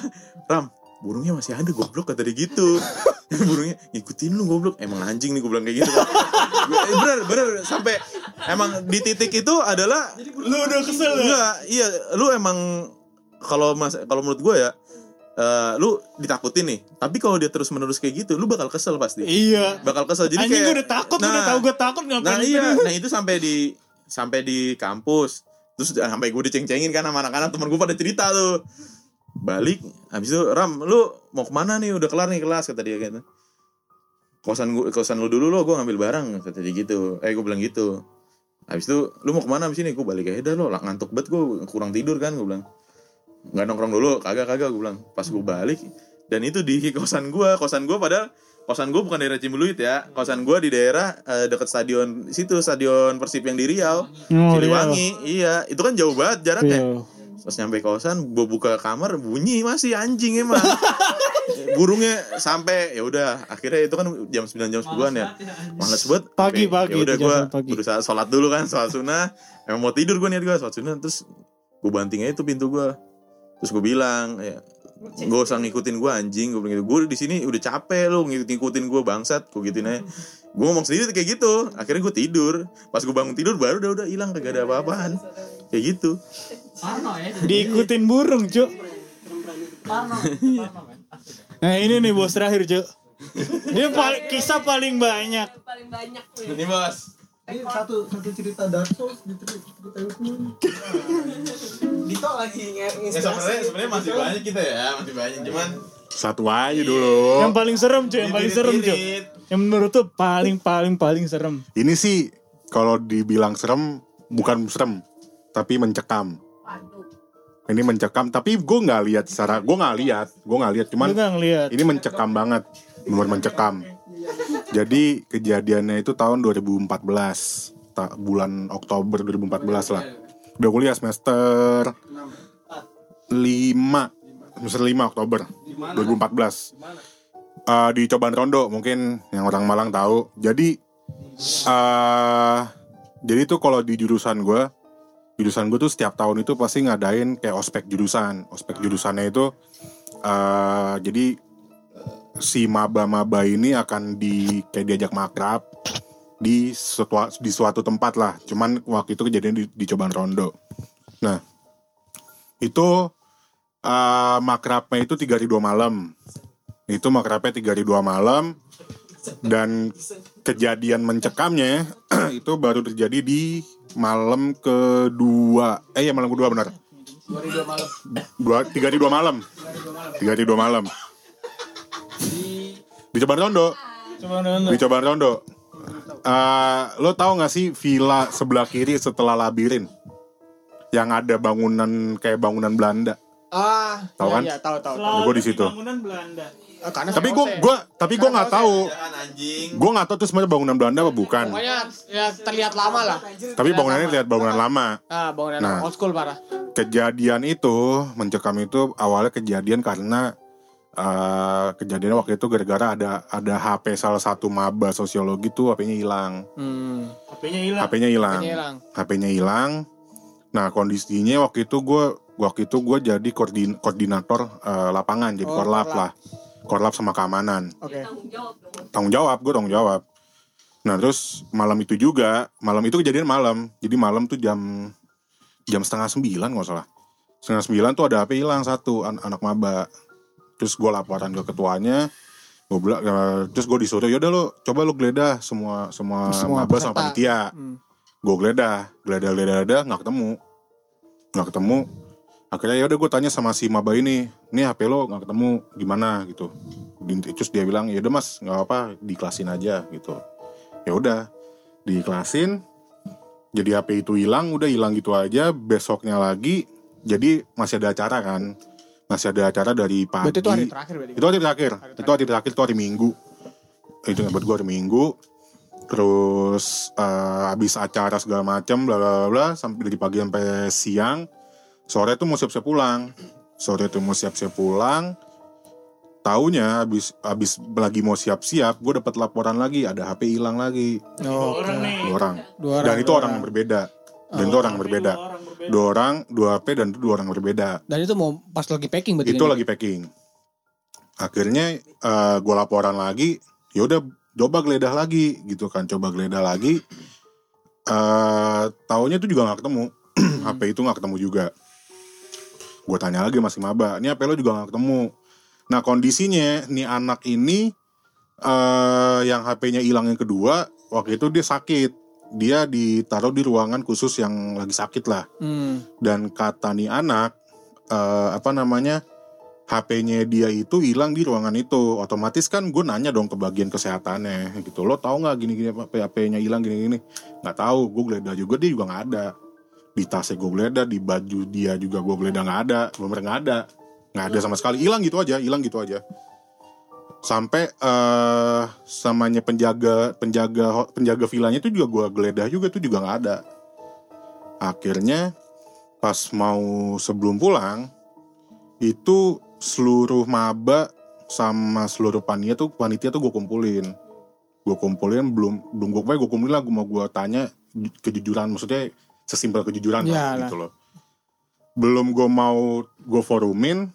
Speaker 3: ram burungnya masih ada goblok kata dia gitu burungnya ngikutin lu goblok emang anjing nih gue bilang kayak gitu kan Gua- eh, bener bener sampai emang di titik itu adalah
Speaker 2: Lu udah kesel ya?
Speaker 3: enggak iya lu emang kalau mas kalau menurut gue ya eh, lu ditakutin nih tapi kalau dia terus menerus kayak gitu lu bakal kesel pasti
Speaker 2: Iya.
Speaker 3: bakal kesel jadi
Speaker 2: Anjing
Speaker 3: kayak
Speaker 2: gue udah takut,
Speaker 3: Nah,
Speaker 2: udah tahu gue takut ngapain
Speaker 3: Nah
Speaker 2: itu?
Speaker 3: iya, nah itu sampai di sampai di kampus. Terus sampai gue diceng-cengin kan sama anak-anak temen gue pada cerita tuh. Balik, habis itu Ram, lu mau ke mana nih? Udah kelar nih kelas kata dia gitu. Kosan gue, kosan lu dulu lo, gue ngambil barang kata dia gitu. Eh gue bilang gitu. Habis itu lu mau ke mana abis ini? Gue balik aja dah lo, ngantuk banget gue kurang tidur kan gue bilang. Nggak nongkrong dulu, kagak kagak gue bilang. Pas gue balik dan itu di kosan gue, kosan gue padahal kosan gue bukan daerah Cimbuluit ya, kosan gue di daerah eh, dekat stadion situ, stadion Persib yang di Riau,
Speaker 2: Oh,
Speaker 3: Siliwangi, iya. itu kan jauh banget jaraknya.
Speaker 2: Iya.
Speaker 3: Pas nyampe kosan, gue buka kamar bunyi masih anjing emang. Burungnya sampai ya udah akhirnya itu kan jam 9 jam 10-an ya. Males banget.
Speaker 2: Pagi,
Speaker 3: Oke,
Speaker 2: pagi,
Speaker 3: Ya udah
Speaker 2: itu
Speaker 3: gue
Speaker 2: pagi.
Speaker 3: berusaha sholat dulu kan, sholat sunnah. Emang mau tidur gue niat gue sholat sunnah terus gue banting aja tuh pintu gue. Terus gue bilang, ya Gak usah ngikutin gue anjing. Gue bilang gitu. Gue di sini udah capek lo ngikutin gue bangsat. Gue gituin aja Gue ngomong sendiri kayak gitu. Akhirnya gue tidur. Pas gue bangun tidur baru udah udah hilang Kagak ada apa-apaan. Kayak gitu.
Speaker 2: Diikutin burung, Cuk. Nah, ini nih bos terakhir, Cuk. Dia paling kisah paling banyak.
Speaker 4: paling banyak nih
Speaker 3: Ini bos.
Speaker 5: Ini satu satu cerita Dark Souls diceritain
Speaker 1: Dito lagi
Speaker 3: Ya sebenarnya sebenarnya masih banyak kita ya Masih banyak Cuman
Speaker 8: Satu aja dulu.
Speaker 2: Yang paling serem, Cuk. Yang paling serem.
Speaker 3: Irit-irit.
Speaker 2: Yang menurut tuh paling paling paling serem.
Speaker 8: Ini sih kalau dibilang serem bukan serem, tapi mencekam.
Speaker 4: waduh
Speaker 8: Ini mencekam, tapi gue nggak lihat secara, gue nggak lihat, gue nggak lihat, cuman
Speaker 2: ngeliat.
Speaker 8: ini mencekam banget, benar mencekam. Jadi kejadiannya itu tahun 2014, tak bulan Oktober 2014 lah. Udah kuliah semester 5, semester 5 Oktober 2014. Eh, di Cobaan Rondo mungkin yang orang Malang tahu. Jadi eh jadi tuh kalau di jurusan gue, jurusan gue tuh setiap tahun itu pasti ngadain kayak ospek jurusan. Ospek jurusannya itu eh jadi si maba-maba ini akan di kayak diajak makrab di suatu di suatu tempat lah. Cuman waktu itu kejadian di, di Cobaan Rondo. Nah, itu eh makrabnya itu tiga hari dua malam. Itu makrabnya tiga hari dua malam dan kejadian mencekamnya itu baru terjadi di malam kedua. Eh ya malam kedua benar. Dua tiga hari dua malam. Tiga hari dua malam. Di Cobaan Rondo.
Speaker 2: Coba nonton.
Speaker 8: Di Cobaan Rondo. Eh, lo tahu gak sih villa sebelah kiri setelah labirin yang ada bangunan kayak bangunan Belanda
Speaker 9: Ah,
Speaker 8: Tahu
Speaker 9: iya,
Speaker 8: kan?
Speaker 9: Iya, tahu tahu. tahu.
Speaker 8: Gua di situ.
Speaker 2: Bangunan Belanda.
Speaker 9: Eh, karena
Speaker 8: tapi gue gua tapi gue nggak tahu gue nggak tahu itu sebenarnya bangunan Belanda apa bukan
Speaker 9: Pokoknya ya terlihat lama lah.
Speaker 8: tapi bangunannya lihat bangunan lama
Speaker 9: Ah, bangunan
Speaker 8: Nah.
Speaker 9: old school parah.
Speaker 8: kejadian itu mencekam itu awalnya kejadian karena eh kejadian waktu itu gara-gara ada ada HP salah satu maba sosiologi tuh HP-nya hilang
Speaker 9: Hmm.
Speaker 2: HP-nya hilang.
Speaker 8: HP-nya hilang
Speaker 9: Kayaknya hilang.
Speaker 8: HP-nya hilang nah kondisinya waktu itu gue waktu itu gue jadi koordin, koordinator eh, lapangan jadi
Speaker 9: Oh,
Speaker 8: korlap
Speaker 9: korlap.
Speaker 8: lah korlap sama keamanan
Speaker 9: Oke.
Speaker 4: tanggung jawab dong
Speaker 8: tanggung jawab gue tanggung jawab nah terus malam itu juga malam itu kejadian malam jadi malam tuh jam jam setengah sembilan nggak salah setengah sembilan tuh ada HP hilang satu an- anak maba terus gue laporan ke ketuanya gue bilang eh, terus gue disuruh yaudah lo coba lo geledah semua semua,
Speaker 9: Semua
Speaker 8: maba sama panitia.
Speaker 9: Hmm.
Speaker 8: gue geledah geledah geledah geledah nggak ketemu. Nggak ketemu. Akhirnya yaudah gue tanya sama si maba ini ini HP lo nggak ketemu gimana gitu. Terus dia bilang ya udah mas nggak apa diklasin aja gitu. Ya udah diklasin jadi HP itu hilang udah hilang gitu aja. Besoknya lagi jadi masih ada acara kan masih ada acara dari pagi.
Speaker 9: Berarti itu hari terakhir berarti.
Speaker 8: itu hari terakhir. Itu hari terakhir itu hari minggu. Itu buat gue hari minggu. Terus eh, habis acara segala macam bla bla bla, sampai dari pagi sampai siang. Sore tuh mau siap siap pulang. Sore tuh mau siap siap pulang. Taunya habis habis lagi mau siap siap gue dapat laporan lagi. Ada HP hilang lagi.
Speaker 9: Oh,
Speaker 2: Orang nih.
Speaker 8: dua orang.
Speaker 9: Dua orang.
Speaker 8: dan itu orang yang berbeda. Dan itu orang yang berbeda.
Speaker 2: Dua orang. berbeda.
Speaker 8: Dua orang dua HP dan itu dua orang berbeda.
Speaker 9: Dan itu mau pas lagi packing berarti.
Speaker 8: itu lagi packing. Akhirnya eh gue laporan lagi yaudah coba geledah lagi gitu kan coba geledah lagi. Eh taunya itu juga nggak ketemu. HP itu nggak ketemu juga. Gue tanya lagi masih maba ini HP lo juga nggak ketemu. Nah kondisinya nih anak ini eh yang HP-nya hilang yang kedua waktu itu dia sakit dia ditaruh di ruangan khusus yang lagi sakit lah.
Speaker 9: Hmm.
Speaker 8: dan kata nih anak eh, apa namanya HP-nya dia itu hilang di ruangan itu. Otomatis kan gue nanya dong ke bagian kesehatannya gitu. Lo tahu nggak gini-gini HP-nya hilang gini-gini? Nggak tahu gue geledah juga dia juga nggak ada. Di tasnya gue geledah di baju dia juga gue geledah nggak ada bener nggak ada. Nggak ada sama sekali hilang gitu aja hilang gitu aja sampai eh samanya penjaga penjaga penjaga vilanya itu juga gue geledah juga itu juga nggak ada. Akhirnya pas mau sebelum pulang itu seluruh maba sama seluruh panitia tuh panitia tuh gue kumpulin. Gue kumpulin belum belum gue gue kumpulin lah gue mau gue tanya kejujuran maksudnya sesimpel kejujuran lah
Speaker 9: Iyalah.
Speaker 8: gitu loh. Belum gue mau gue forumin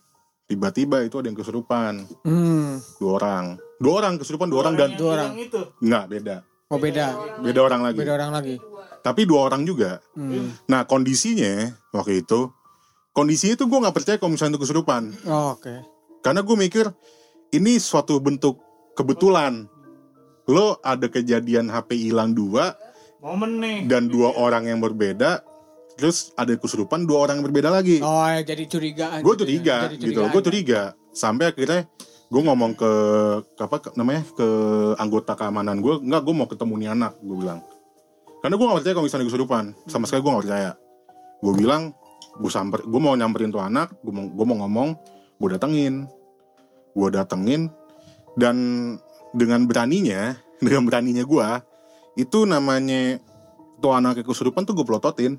Speaker 8: tiba-tiba itu ada yang kesurupan
Speaker 9: Hmm.
Speaker 8: dua orang dua orang kesurupan dua orang dan
Speaker 2: yang
Speaker 9: dua orang.
Speaker 2: itu.
Speaker 8: nggak beda
Speaker 9: Oh beda.
Speaker 8: beda orang lagi
Speaker 9: Beda orang lagi.
Speaker 8: tapi dua orang juga
Speaker 9: Hmm.
Speaker 8: Nah kondisinya waktu itu Kondisinya itu gue gak percaya kalau misalnya itu kesurupan
Speaker 9: Oh, Oke.
Speaker 8: Karena gue mikir Ini suatu bentuk kebetulan Lo ada kejadian HP hilang dua
Speaker 2: Momen nih.
Speaker 8: Dan dua orang yang berbeda Terus ada kesurupan dua orang yang berbeda lagi
Speaker 9: Oh ya jadi curigaan.
Speaker 8: Gue
Speaker 9: gitu ya.
Speaker 8: curiga gitu loh
Speaker 9: curigaan.
Speaker 8: Gue curiga Sampai akhirnya gue ngomong ke, ke apa ke- namanya ke anggota keamanan gue nggak gue mau ketemu nih anak gue bilang karena gue gak percaya kalau misalnya kesurupan sama sekali gue gak percaya gue bilang gue samper gue mau nyamperin tuh anak gue mau gue mau ngomong gue datengin gue datengin dan dengan beraninya dengan beraninya gue itu namanya tuh anak kesurupan tuh gue pelototin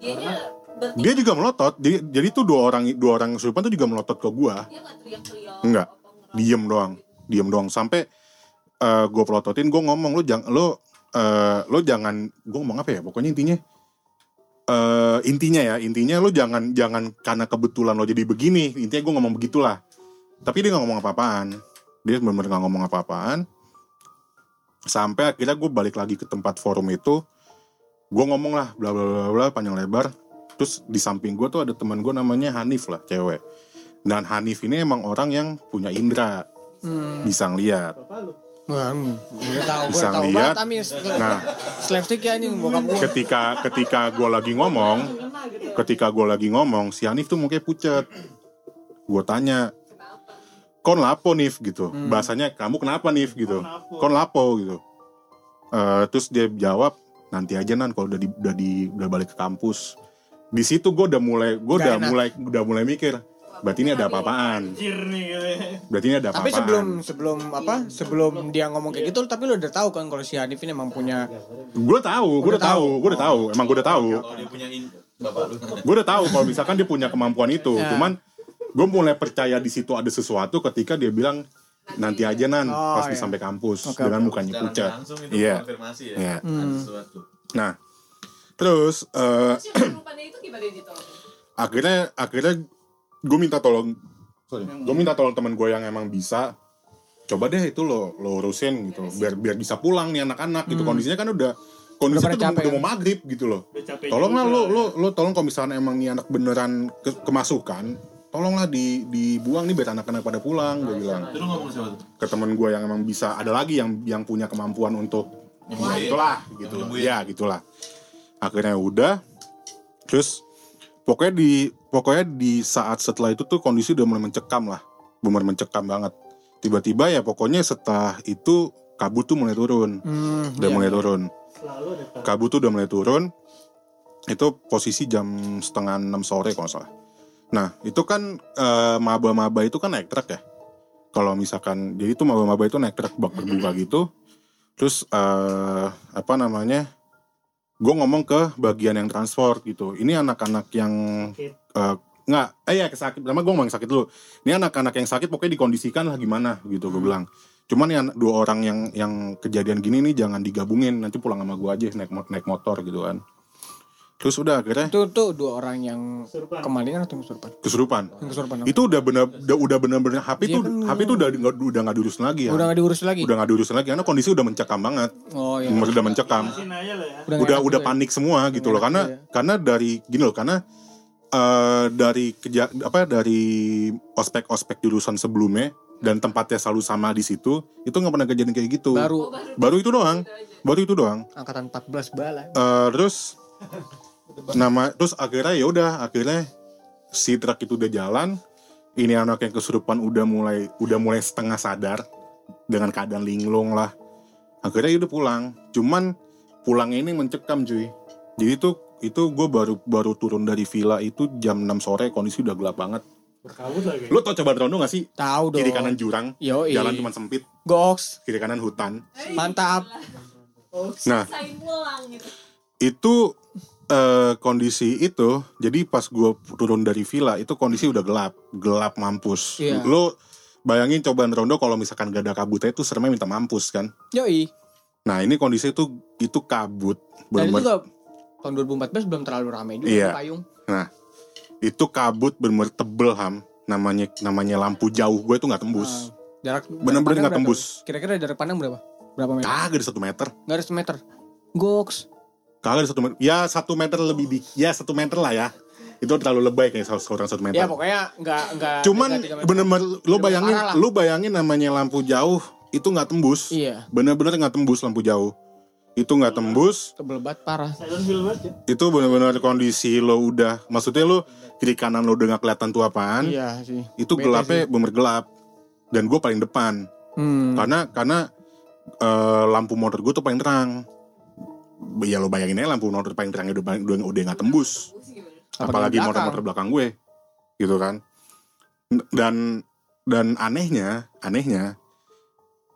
Speaker 4: Dianya berarti
Speaker 8: dia juga melotot. Jadi jadi tuh dua orang dua orang kesurupan tuh juga melotot ke gue
Speaker 4: dia teriak-teriak.
Speaker 8: Enggak. diem doang. Diem doang. Sampai gue pelototin gue ngomong lo jangan lo eh, lo jangan gue ngomong apa ya? Pokoknya intinya eh intinya ya intinya lo jangan jangan karena kebetulan lo jadi begini. Intinya gue ngomong begitulah. Tapi dia nggak ngomong apa-apaan. Dia benar-benar nggak ngomong apa-apaan. Sampai akhirnya gue balik lagi ke tempat forum itu gue ngomong lah bla bla bla bla panjang lebar. Terus di samping gue tuh ada teman gue namanya Hanif lah cewek. Dan Hanif ini emang orang yang punya indera.
Speaker 9: Hmm.
Speaker 8: bisa ngeliat.
Speaker 9: Hmm. Gue
Speaker 8: Bisa
Speaker 9: tahu
Speaker 8: lihat.
Speaker 9: banget Amis.
Speaker 8: nah.
Speaker 9: Slapstick ya bokap gue.
Speaker 8: ketika ketika gue lagi ngomong ketika gue lagi ngomong si Hanif tuh mukanya pucet. Gue tanya kon lapo Nif? gitu. Bahasanya kamu kenapa Nif? gitu. Kon lapo gitu. Eh, terus dia jawab nanti aja nan kalau udah di, udah di udah balik ke kampus di situ gue udah mulai gue udah
Speaker 9: enak.
Speaker 8: mulai udah mulai mikir berarti ini ada apa-apaan berarti ini ada
Speaker 9: Tapi
Speaker 8: apa-apaan
Speaker 9: sebelum sebelum apa? Sebelum dia ngomong kayak gitu, tapi lu udah tahu kan kalau si Hanif ini emang punya
Speaker 8: gue tahu gue udah tahu gue udah tahu emang gue udah tahu
Speaker 3: Kalau dia punya in- bapak lu.
Speaker 8: gue udah tahu kalau misalkan dia punya kemampuan itu
Speaker 9: Ya.
Speaker 8: cuman gue mulai percaya di situ ada sesuatu ketika dia bilang nanti aja nan
Speaker 9: Oh,
Speaker 8: pas
Speaker 9: iya.
Speaker 8: sampai kampus
Speaker 9: Oke,
Speaker 8: dengan mukanya pucat
Speaker 3: itu
Speaker 8: Iya.
Speaker 3: konfirmasi ya.
Speaker 8: Iya.
Speaker 3: Ada sesuatu.
Speaker 8: nah terus eh,
Speaker 4: itu ditolong?
Speaker 8: akhirnya akhirnya gue minta tolong sorry gue minta tolong teman gue yang emang bisa coba deh itu lo lo urusin gitu biar biar bisa pulang nih anak-anak gitu kondisinya kan udah kondisi
Speaker 9: Udah
Speaker 8: tuh udah,
Speaker 9: capek,
Speaker 8: udah
Speaker 9: kan?
Speaker 8: mau maghrib gitu loh tolonglah lo lo lo tolong kalau misalnya emang nih anak beneran ke- kemasukan tolonglah di dibuang nih biar anak-anak pada pulang gue bilang.
Speaker 3: Itu lu ngomong siapa tuh?
Speaker 8: ke teman gue yang emang bisa ada lagi yang yang punya kemampuan untuk itulah gitu. Ya gitulah. Akhirnya udah terus pokoknya di pokoknya di saat setelah itu tuh kondisi udah mulai mencekam lah. Benar mencekam banget. Tiba-tiba ya pokoknya setelah itu kabut tuh mulai turun.
Speaker 9: Hmm,
Speaker 8: udah
Speaker 9: iya.
Speaker 8: mulai turun. Kabut. Tuh udah mulai turun. Itu posisi jam setengah enam sore kalau salah nah itu kan eh, maba-maba itu kan naik truk ya? Kalau misalkan jadi itu maba-maba itu naik truk bak terbuka gitu terus eh, apa namanya gue ngomong ke bagian yang transport gitu. Ini anak-anak yang eh, nggak eh ya sakit. Pertama gue ngomong yang sakit dulu. Ini anak-anak yang sakit pokoknya dikondisikan lah gimana gitu gue bilang. Cuman ya dua orang yang yang kejadian gini nih jangan digabungin. Nanti pulang sama gue aja naik naik motor gitu kan terus udah akhirnya
Speaker 9: Itu tuh dua orang yang kemalingan atau kesurupan?
Speaker 8: kesurupan
Speaker 9: Yang kesurupan.
Speaker 8: itu udah bener udah, udah bener-bener HP tuh
Speaker 9: kan.
Speaker 8: HP tuh udah nggak udah nggak diurus lagi ya
Speaker 9: Udah gak diurus lagi.
Speaker 8: udah nggak diurus lagi karena kondisi udah mencekam banget
Speaker 9: Oh iya.
Speaker 8: udah mencekam
Speaker 9: nggak
Speaker 8: udah udah
Speaker 9: juga ya.
Speaker 8: panik semua gitu loh karena
Speaker 9: ya.
Speaker 8: karena dari gini loh karena eh dari keja apa dari ospek-ospek jurusan sebelumnya dan tempatnya selalu sama di situ itu nggak pernah kejadian kayak gitu
Speaker 9: Baru
Speaker 8: baru itu doang baru itu doang
Speaker 9: angkatan 14 bala.
Speaker 8: Eh, terus nama terus akhirnya ya udah akhirnya si truk itu udah jalan. Ini anak yang kesurupan udah mulai udah mulai setengah sadar dengan keadaan linglung lah. Akhirnya ya udah pulang. Cuman pulangnya ini mencekam cuy. Jadi itu itu gue baru baru turun dari villa itu jam 6 sore kondisi udah gelap banget. Lo tau coba Rondo gak sih?
Speaker 9: Tahu dong.
Speaker 8: kiri kanan jurang
Speaker 9: Yo,
Speaker 8: jalan cuma sempit.
Speaker 9: Goks.
Speaker 8: kiri kanan hutan.
Speaker 9: Mantap.
Speaker 8: nah
Speaker 4: pulang gitu.
Speaker 8: itu eh, kondisi itu jadi pas gue turun dari villa itu kondisi udah gelap gelap mampus
Speaker 9: Iya.
Speaker 8: lo bayangin cobaan rondo kalau misalkan gak ada kabutnya itu seremnya minta mampus kan
Speaker 9: Yoi.
Speaker 8: nah ini kondisi itu itu kabut
Speaker 9: Dan itu juga tahun 2014 belum terlalu ramai juga
Speaker 8: Iya.
Speaker 9: payung.
Speaker 8: nah itu kabut bener tebel ham namanya namanya lampu jauh gue itu nggak tembus
Speaker 9: Ah, jarak
Speaker 8: Bener-bener nggak tembus.
Speaker 9: Kira-kira jarak pandang berapa? Berapa meter?
Speaker 8: kagak ada satu meter
Speaker 9: Gak ada semeter. Goks.
Speaker 8: Kagak satu meter ya satu meter lebih di ya satu meter lah ya itu terlalu lebay kayak seorang satu meter
Speaker 9: Ya pokoknya nggak nggak.
Speaker 8: Cuman bener-bener lu bayangin, lu bayangin namanya lampu jauh itu nggak tembus.
Speaker 9: Iya.
Speaker 8: Bener-bener nggak tembus lampu jauh. Itu nggak tembus.
Speaker 9: Tebel banget parah.
Speaker 8: Itu bener-bener kondisi lo udah, maksudnya lo kiri kanan lo udah nggak kelihatan tuh apaan.
Speaker 9: Iya sih.
Speaker 8: Itu gelapnya bener gelap. Dan gue paling depan.
Speaker 9: Hmm.
Speaker 8: Karena karena eh, lampu motor gue tuh paling terang. Ya lo bayangin aja lampu motor paling terang udah udah udah nggak tembus. apalagi motor-motor belakang. gue gitu kan. Dan dan anehnya anehnya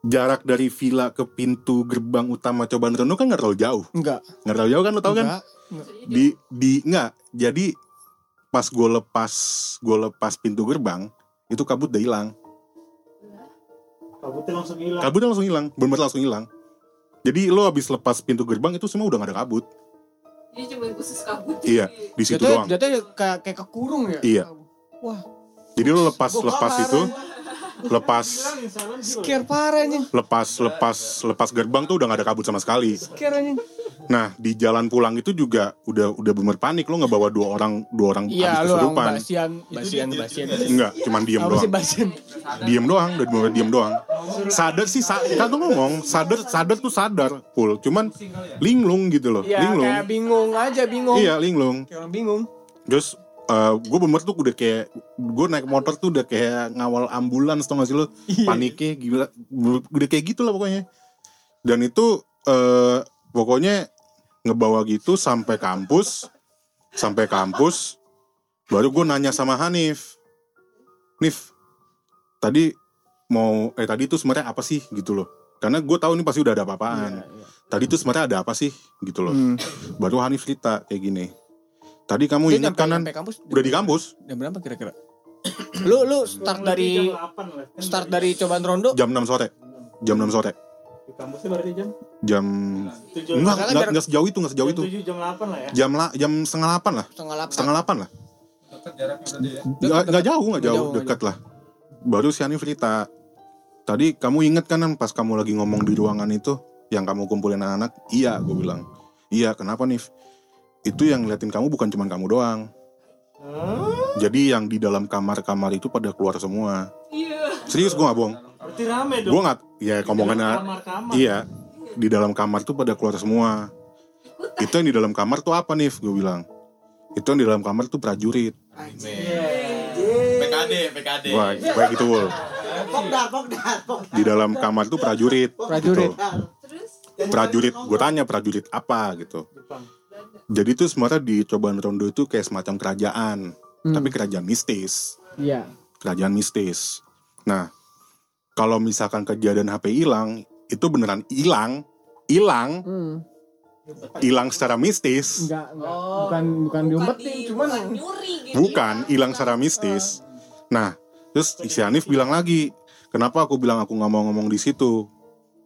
Speaker 8: jarak dari villa ke pintu gerbang utama cobaan Reno kan nggak terlalu jauh.
Speaker 9: Enggak.
Speaker 8: nggak terlalu jauh kan lo tau kan?
Speaker 9: Enggak.
Speaker 8: di di nggak. Jadi pas gue lepas gue lepas pintu gerbang itu kabut udah hilang.
Speaker 2: Kabutnya langsung hilang.
Speaker 8: kabutnya langsung hilang. Bener langsung hilang jadi lo habis lepas pintu gerbang itu semua udah gak ada kabut
Speaker 4: Jadi cuma khusus kabut.
Speaker 8: iya di situ
Speaker 9: Jatuhnya,
Speaker 8: doang
Speaker 9: jatuhnya kayak kayak kekurung ya.
Speaker 8: Iya.
Speaker 9: Wah,
Speaker 8: jadi lo lepas lepas itu lepas
Speaker 9: scare parah anjing.
Speaker 8: lepas lepas lepas gerbang tuh udah gak ada kabut sama sekali.
Speaker 9: Scare anjing.
Speaker 8: Nah di jalan pulang itu juga udah udah bener panik lo nggak bawa dua orang dua orang
Speaker 9: Iya,
Speaker 8: habis kesurupan.
Speaker 9: basian, basian, basian.
Speaker 8: Enggak, cuman diem
Speaker 9: Apa
Speaker 8: doang.
Speaker 9: basian?
Speaker 8: Diem doang, udah bener diem doang. Sadar sih, sa kan tuh ngomong sadar sadar tuh sadar full, cuman linglung gitu loh,
Speaker 9: Ya
Speaker 8: linglung.
Speaker 9: kayak bingung aja, bingung.
Speaker 8: Iya linglung.
Speaker 9: Kayak orang bingung.
Speaker 8: Terus gue bener tuh udah kayak gue naik motor tuh udah kayak ngawal ambulans tau gak sih lo
Speaker 9: Iya.
Speaker 8: paniknya gila udah kayak gitu lah pokoknya dan itu eh pokoknya ngebawa gitu sampai kampus sampai kampus baru gue nanya sama Hanif. Nif tadi mau eh tadi itu sebenarnya apa sih? Gitu loh. Karena gue tahu nih pasti udah ada apa-apaan. Tadi itu sebenarnya ada apa sih? Gitu loh.
Speaker 9: Hmm.
Speaker 8: baru Hanif cerita kayak gini. Tadi kamu
Speaker 9: Dia
Speaker 8: ingat
Speaker 9: nyampe-
Speaker 8: kanan
Speaker 9: nyampe kampus
Speaker 8: udah di kampus?
Speaker 9: jam berapa kira-kira? Lu lu start dari start dari cobaan rondo?
Speaker 8: Jam 6 sore. Jam 6 sore
Speaker 2: Di kampusnya berarti jam
Speaker 8: jam
Speaker 2: tujuh
Speaker 8: enggak enggak, enggak sejauh itu enggak sejauh itu
Speaker 2: tujuh jam delapan lah ya.
Speaker 8: jam la, jam setengah delapan lah
Speaker 9: setengah delapan.
Speaker 8: setengah delapan lah
Speaker 5: Dekat jaraknya berarti ya.
Speaker 8: Jauh, nggak
Speaker 9: Nggak
Speaker 8: jauh, dekat lah. Baru si Hanif cerita. Tadi kamu inget kan pas kamu lagi ngomong di ruangan itu, yang kamu kumpulin anak-anak? Iya, gue bilang. Iya, kenapa Nif? Itu yang ngeliatin kamu bukan cuma kamu doang. Jadi yang di dalam kamar-kamar itu pada keluar semua.
Speaker 4: Iya.
Speaker 8: Serius gue gak bohong.
Speaker 2: Berarti rame dong.
Speaker 8: Gue nggak, ya ngomongannya,
Speaker 2: Kamar-kamar.
Speaker 8: iya. Di dalam kamar tuh pada keluar semua. Itu yang di dalam kamar tuh apa Nif? Gue bilang. Itu yang di dalam kamar tuh prajurit.
Speaker 3: PKD, PKD.
Speaker 8: Wah, kayak gitu, Wul.
Speaker 6: Pokdar, pokdar, pokdar.
Speaker 8: Di dalam kamar tuh prajurit.
Speaker 9: Prajurit.
Speaker 8: gitu. Prajurit gue tanya prajurit apa gitu jadi tuh sebenarnya di cobaan rondo itu kayak semacam kerajaan tapi kerajaan mistis
Speaker 9: Iya.
Speaker 8: kerajaan mistis nah kalau misalkan kejadian HP hilang itu beneran hilang hilang
Speaker 9: Hmm.
Speaker 8: hilang secara mistis
Speaker 9: Enggak, enggak.
Speaker 4: Oh.
Speaker 9: bukan bukan diumpetin,
Speaker 4: di-
Speaker 9: cuman
Speaker 4: bukan nyuri gitu.
Speaker 8: bukan hilang secara mistis nah terus si Hanif bilang lagi kenapa aku bilang aku nggak mau ngomong di situ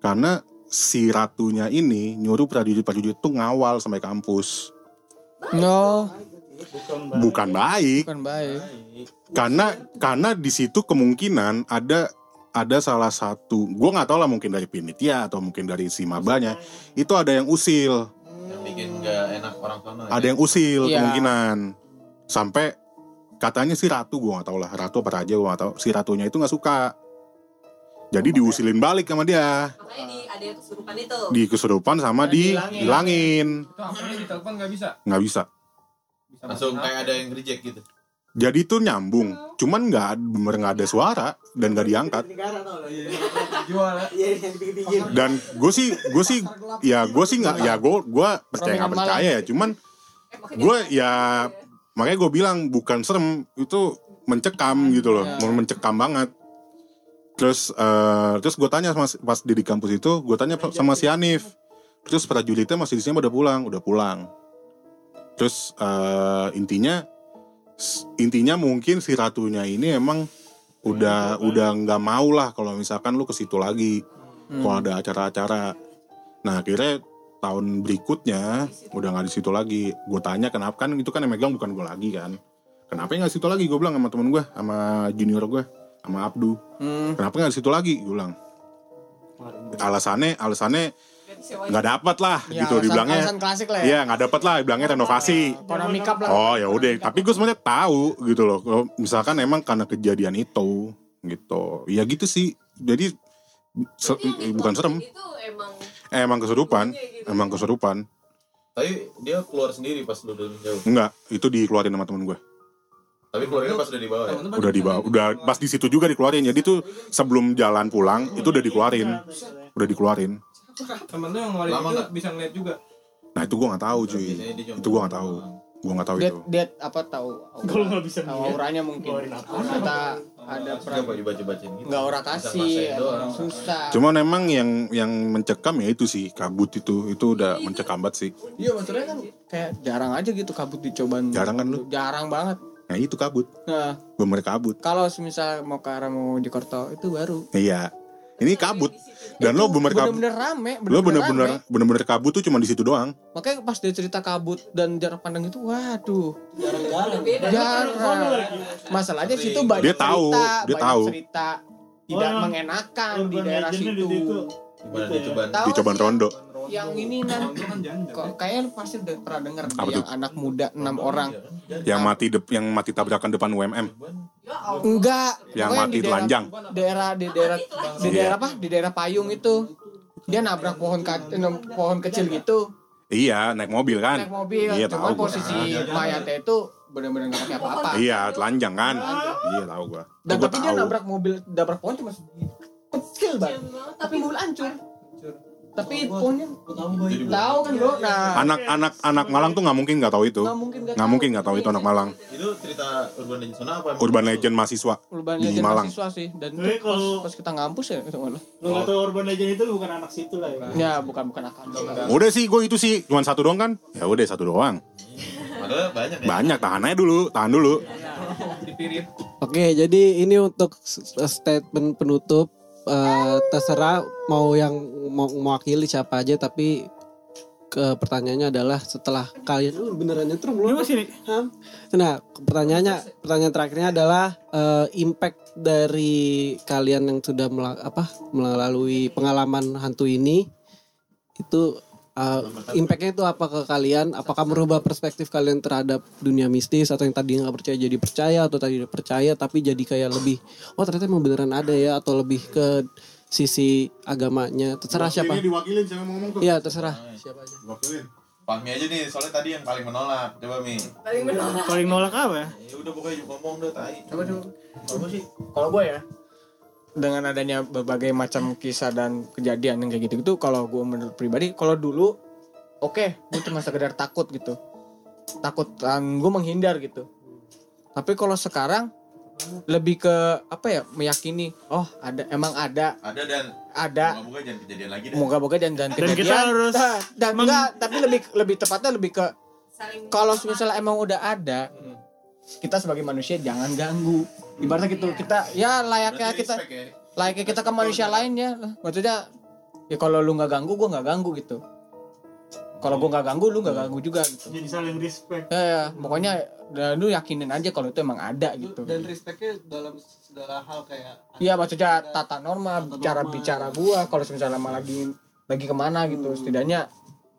Speaker 8: karena si ratunya ini nyuruh prajurit-prajurit tuh ngawal sampai kampus
Speaker 9: no,
Speaker 8: bukan baik
Speaker 9: bukan baik.
Speaker 8: karena karena di situ kemungkinan ada ada salah satu gue nggak tahu lah mungkin dari panitia atau mungkin dari si mabanya itu ada yang usil.
Speaker 3: Yang bikin gak enak orang sana.
Speaker 8: ada yang usil
Speaker 9: Iya.
Speaker 8: kemungkinan. Sampai katanya si ratu gue nggak tahu lah ratu apa raja gue nggak tahu. Si ratunya itu nggak suka. Jadi diusilin balik sama dia.
Speaker 4: Makanya di ada yang kesurupan itu.
Speaker 8: di kesurupan sama di hilangin.
Speaker 5: Itu ditelepon nggak bisa.
Speaker 8: nggak bisa.
Speaker 5: Bisa
Speaker 3: Langsung kayak ada yang reject gitu.
Speaker 8: jadi itu nyambung cuman nggak bener nggak ada suara dan nggak diangkat.
Speaker 5: Ya.
Speaker 6: Iya, dikit-dikit.
Speaker 8: dan gue sih gue sih ya gue sih nggak ya gue gue percaya nggak percaya ya. Cuman gue ya makanya gue bilang bukan serem itu mencekam gitu loh. Mau mencekam banget. Terus eh, terus gue tanya sama pas di, di kampus itu gue tanya sama si Hanif. Terus prajuritnya masih di sini udah pulang? Udah pulang. Terus eh, intinya intinya mungkin si ratunya ini emang udah udah nggak mau lah kalau misalkan lu ke situ lagi kalau ada acara-acara. Nah akhirnya tahun berikutnya udah nggak di situ lagi. Gue tanya kenapa? Kan itu kan yang megang bukan gue lagi kan. Kenapa nggak di situ lagi? Gue bilang sama temen gue sama junior gue sama Abdu.
Speaker 9: Hmm.
Speaker 8: kenapa nggak di situ lagi? Gue bilang. Alasannya alasannya
Speaker 4: Nggak
Speaker 8: dapat lah
Speaker 9: Ya,
Speaker 8: gitu
Speaker 9: alasan-
Speaker 8: dibilangnya.
Speaker 9: alasan klasik lah ya.
Speaker 8: iya nggak dapat lah dibilangnya renovasi
Speaker 9: Ekonomi cup lah.
Speaker 8: oh ya udah. Tapi gue sebenarnya tahu gitu loh. Kalau misalkan emang karena kejadian itu gitu. Ya gitu sih. Jadi se- bukan serem.
Speaker 4: Itu emang
Speaker 8: eh, emang kesurupan
Speaker 4: gitu.
Speaker 8: emang kesurupan
Speaker 3: Tapi dia keluar sendiri pas lu udah jauh.
Speaker 8: enggak itu dikeluarin sama temen gue
Speaker 3: Tapi keluarnya pas udah di bawah ya.
Speaker 8: Udah di bawah. Udah pas di situ juga dikeluarin. Jadi tuh sebelum jalan pulang itu udah dikeluarin. udah dikeluarin
Speaker 5: Temen lu yang ngeluarin
Speaker 3: Lama
Speaker 5: itu bisa ngeliat juga.
Speaker 8: nah itu gue nggak tahu cuy itu gue nggak tahu gue nggak tahu
Speaker 9: Dia
Speaker 8: itu
Speaker 9: dia apa tahu?
Speaker 2: Kalau nggak bisa
Speaker 9: tahu
Speaker 2: ngeliat,
Speaker 9: auranya mungkin. Kata ada
Speaker 3: Coba
Speaker 9: pra
Speaker 3: dibaca-bacain gitu.
Speaker 9: nggak ora kasih, susah.
Speaker 8: cuman emang yang yang mencekam ya itu sih kabut itu itu udah mencekam banget sih
Speaker 9: Iya maksudnya kan kayak jarang aja gitu kabut dicobaan.
Speaker 8: Jarang kan lu?
Speaker 9: Jarang banget.
Speaker 8: nah itu kabut
Speaker 9: Nah
Speaker 8: bener kabut
Speaker 9: kalau misal mau ke arah mau Jakarta itu baru.
Speaker 8: iya ini kabut dan lo bener kabut
Speaker 9: bener-bener rame.
Speaker 8: lo bener-bener
Speaker 9: rame.
Speaker 8: bener-bener kabut tuh cuma di situ doang
Speaker 9: Makanya pas dia cerita kabut dan jarak pandang itu, waduh,
Speaker 4: beda.
Speaker 9: jarang. Masalahnya situ banyak
Speaker 8: Dia tahu,
Speaker 9: cerita,
Speaker 8: dia
Speaker 9: banyak
Speaker 8: tahu.
Speaker 9: cerita tidak
Speaker 2: Oh,
Speaker 9: mengenakan di daerah situ.
Speaker 2: di
Speaker 3: dia
Speaker 8: cobaan
Speaker 9: sih Yang ini nan,
Speaker 5: kan
Speaker 9: kok kayaknya lu pasti udah pernah dengar yang
Speaker 8: tuh?
Speaker 9: anak muda enam orang.
Speaker 8: yang mati dep- yang mati tabrakan depan UMM
Speaker 4: Ya Allah.
Speaker 9: Enggak,
Speaker 8: yang
Speaker 9: pokoknya
Speaker 8: mati
Speaker 9: di daerah-
Speaker 8: telanjang
Speaker 9: Daerah di daerah di
Speaker 8: Iya.
Speaker 9: daerah apa? Di daerah Payung itu. Dia nabrak pohon eh, pohon kecil gitu,
Speaker 8: iya naik mobil kan
Speaker 9: naik mobil.
Speaker 8: iya
Speaker 9: Cuman
Speaker 8: tahu gua
Speaker 9: posisi mayatnya itu benar-benar nggak pakai apa-apa.
Speaker 8: iya telanjang kan iya tahu gua
Speaker 9: Dan
Speaker 8: Gua
Speaker 9: tapi dia nabrak mobil, nabrak pohon cuma kecil banget, Tapi mobil hancur. Tapi punya tahu kan bro. Nah,
Speaker 8: Anak-anak anak Malang tuh nggak mungkin nggak tahu itu.
Speaker 9: Nggak mungkin nggak
Speaker 8: mungkin nggak tahu itu anak Malang.
Speaker 3: Itu cerita urban legend sana apa?
Speaker 8: Urban Legend mahasiswa
Speaker 9: urban
Speaker 8: di
Speaker 9: legend
Speaker 8: Malang.
Speaker 9: mahasiswa sih dan itu pas,
Speaker 2: kalau-
Speaker 9: pas kita ngampus ya itu malah.
Speaker 2: Lu nggak tahu urban legend itu bukan anak situ lah ya.
Speaker 9: Ya bukan bukan akan.
Speaker 8: Udah sih gue itu sih cuma satu doang kan. Ya udah satu doang.
Speaker 3: Padahal banyak ya.
Speaker 8: Banyak tahan aja dulu, tahan dulu.
Speaker 6: Oke, jadi ini untuk statement penutup eh, terserah mau yang mau mewakili siapa aja tapi ke pertanyaannya adalah setelah kalian uh, beneran nyetrum belum?
Speaker 2: masih?
Speaker 6: Nah, pertanyaannya pertanyaan terakhirnya adalah eh, impact dari kalian yang sudah mela- apa melalui pengalaman hantu ini itu eh, impactnya itu apa ke kalian? Apakah merubah perspektif kalian terhadap dunia mistis atau yang tadi nggak percaya jadi percaya atau tadi udah percaya tapi jadi kayak lebih oh ternyata emang beneran ada ya atau lebih ke sisi agamanya terserah siapa?
Speaker 8: diwakilin siapa mau ngomong tuh.
Speaker 6: Iya terserah siapa aja.
Speaker 8: Diwakilin.
Speaker 3: Fahmi aja nih, soalnya tadi yang paling menolak. Coba Mi.
Speaker 4: paling menolak
Speaker 2: Paling nolak apa ya?
Speaker 3: Ya udah pokoknya ngomong deh tai.
Speaker 9: Coba coba. Kalau sih, kalau gue ya dengan adanya berbagai macam kisah dan kejadian yang kayak gitu gitu kalau gue menurut pribadi kalau dulu oke gue cuma sekedar takut gitu. Takut gue menghindar gitu. Tapi kalau sekarang lebih ke apa ya meyakini oh ada emang ada.
Speaker 3: Ada dan
Speaker 9: ada.
Speaker 3: moga-moga jangan kejadian lagi deh.
Speaker 9: moga-moga dan dan
Speaker 2: Dan
Speaker 9: kejadian.
Speaker 2: kita harus
Speaker 9: Nah, dan
Speaker 2: meng-
Speaker 9: enggak tapi lebih lebih tepatnya lebih ke
Speaker 4: saling
Speaker 9: kalau misalnya emang udah ada kita sebagai manusia jangan ganggu. Ibaratnya gitu kita ya layaknya
Speaker 3: Berarti
Speaker 9: kita
Speaker 3: respect ya.
Speaker 9: layaknya kita ke manusia lainnya. Maksudnya ya kalau lu nggak ganggu gue nggak ganggu gitu. Kalau gue nggak ganggu lu nggak ganggu juga gitu.
Speaker 2: Jadi saling respect.
Speaker 9: ya, ya pokoknya dan lu yakinin aja kalau itu emang ada gitu.
Speaker 6: Dan respectnya dalam segala hal kayak
Speaker 9: iya maksudnya tata norma cara bicara gua kalau misalnya lagi lagi ke mana gitu setidaknya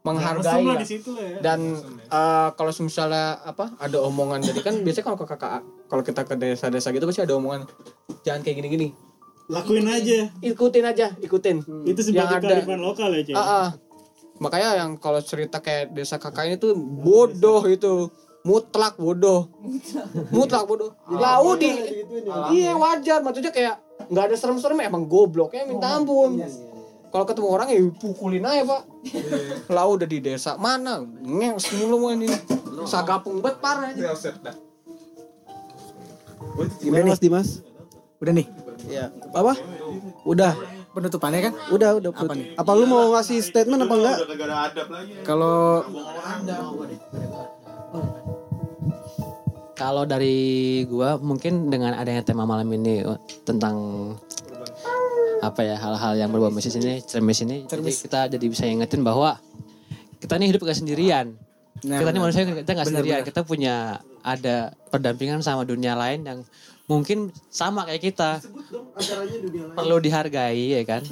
Speaker 9: menghargai
Speaker 2: lah di situ lah ya.
Speaker 9: dan eh, kalau misalnya apa ada omongan jadi kan biasanya kalau ke kakak kalau kita ke desa-desa gitu pasti ada omongan jangan kayak gini-gini.
Speaker 2: Lakuin aja.
Speaker 9: ikutin aja ikutin.
Speaker 2: Itu sebagai
Speaker 9: Yang ada.
Speaker 2: kearifan lokal ya.
Speaker 9: Ah, ah. makanya yang kalau cerita kayak desa kakak ini tuh bodoh itu. Mutlak bodoh. Mutlak. Bodoh. Lau di iya wajar. Maksudnya kayak nggak ada serem-serem emang gobloknya minta ampun kalau ketemu orang ya pukulin aja pak lau udah di desa mana nges lu ini sagapung bet parah aja
Speaker 6: Gimana Mas Dimas?
Speaker 10: Udah nih.
Speaker 6: Ya. Apa? Udah.
Speaker 10: Penutupannya kan
Speaker 6: Udah, udah.
Speaker 10: Apa nih?
Speaker 6: Apa lu mau ngasih statement apa enggak?
Speaker 10: Kalau
Speaker 7: Kalau dari gua mungkin dengan adanya tema malam ini tentang apa ya hal-hal yang berbau mistis ini, cermis ini, jadi kita jadi bisa ingetin bahwa kita ini hidup gak sendirian.
Speaker 10: Nah,
Speaker 7: kita ini
Speaker 10: benar.
Speaker 7: manusia kita gak
Speaker 10: Benar,
Speaker 7: sendirian.
Speaker 10: benar.
Speaker 7: Kita punya ada perdampingan sama dunia lain yang mungkin sama kayak kita. Perlu dihargai ya kan?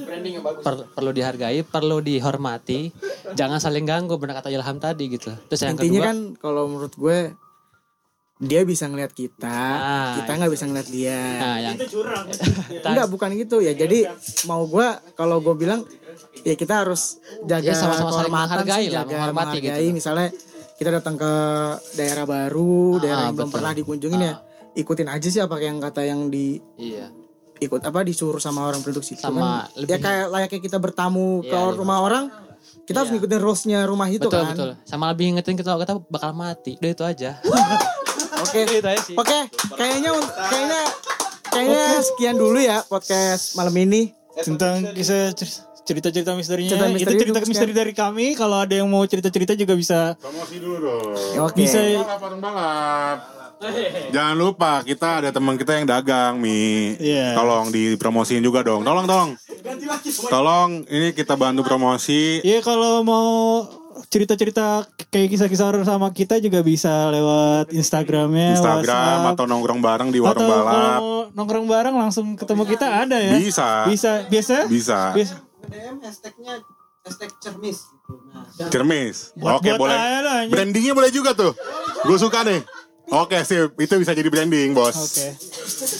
Speaker 7: Per- perlu dihargai, perlu dihormati. Jangan saling ganggu benar kata Ilham tadi gitu. Terus yang
Speaker 10: intinya
Speaker 7: kedua,
Speaker 10: kan kalau menurut gue dia bisa ngeliat kita,
Speaker 7: Ah,
Speaker 10: kita nggak bisa ngeliat dia.
Speaker 7: nah yang
Speaker 2: Itu curang.
Speaker 10: Enggak, bukan gitu ya. Jadi mau gue kalau gue bilang ya kita harus jaga
Speaker 7: Ya, sama-sama saling
Speaker 10: kehormatan
Speaker 7: menghargai
Speaker 10: sih,
Speaker 7: lah,
Speaker 10: jaga
Speaker 7: menghormati gitu.
Speaker 10: menghargai. Misalnya kita datang ke daerah baru, daerah
Speaker 7: Ah,
Speaker 10: yang belum pernah dikunjungin ya, ikutin aja sih apa yang kata yang di
Speaker 7: iya.
Speaker 10: ikut apa disuruh sama orang penduduk situ
Speaker 7: Sama
Speaker 10: kan.
Speaker 7: lebih-
Speaker 10: ya kayak layaknya kita bertamu ke
Speaker 7: Iya, iya.
Speaker 10: rumah orang kita harus
Speaker 7: Iya.
Speaker 10: ngikutin rules-nya rumah itu
Speaker 7: betul
Speaker 10: kan
Speaker 7: betul. Sama lebih ingetin kita kita bakal mati. Udah itu aja.
Speaker 10: oke
Speaker 7: itu aja sih.
Speaker 10: oke kayaknya kayaknya kayaknya sekian dulu ya podcast malam ini
Speaker 2: Tentang kisah cer- cerita-cerita misterinya.
Speaker 10: Cerita
Speaker 2: itu
Speaker 10: misteri
Speaker 2: cerita
Speaker 10: dulu,
Speaker 2: misteri dari kami. Kalau ada yang mau cerita-cerita juga bisa
Speaker 8: Promosi dulu dong.
Speaker 10: Oke
Speaker 2: bisa
Speaker 8: Balap. Jangan lupa kita ada teman kita yang dagang Mi.
Speaker 2: Iya.
Speaker 8: Tolong dipromosiin juga dong. Tolong tolong. Tolong ini kita bantu promosi.
Speaker 2: Iya kalau mau cerita-cerita kayak kisah-kisah horor sama kita juga bisa lewat Instagramnya,
Speaker 8: Instagram
Speaker 2: WhatsApp.
Speaker 8: atau nongkrong bareng di warung
Speaker 2: Atau kalau
Speaker 8: balap.
Speaker 2: mau nongkrong bareng langsung ketemu kita ada ya.
Speaker 8: Bisa.
Speaker 2: Bisa, biasa?
Speaker 8: Bisa.
Speaker 2: Bisa.
Speaker 6: DM hashtagnya hashtag cermis. gitu. Nah,
Speaker 8: Cermis.
Speaker 2: Buat-
Speaker 8: Oke
Speaker 2: buat
Speaker 8: boleh.
Speaker 2: lah.
Speaker 8: Brandingnya boleh juga tuh. Gue suka nih. Oke sip. Itu bisa jadi branding bos.
Speaker 2: Oke.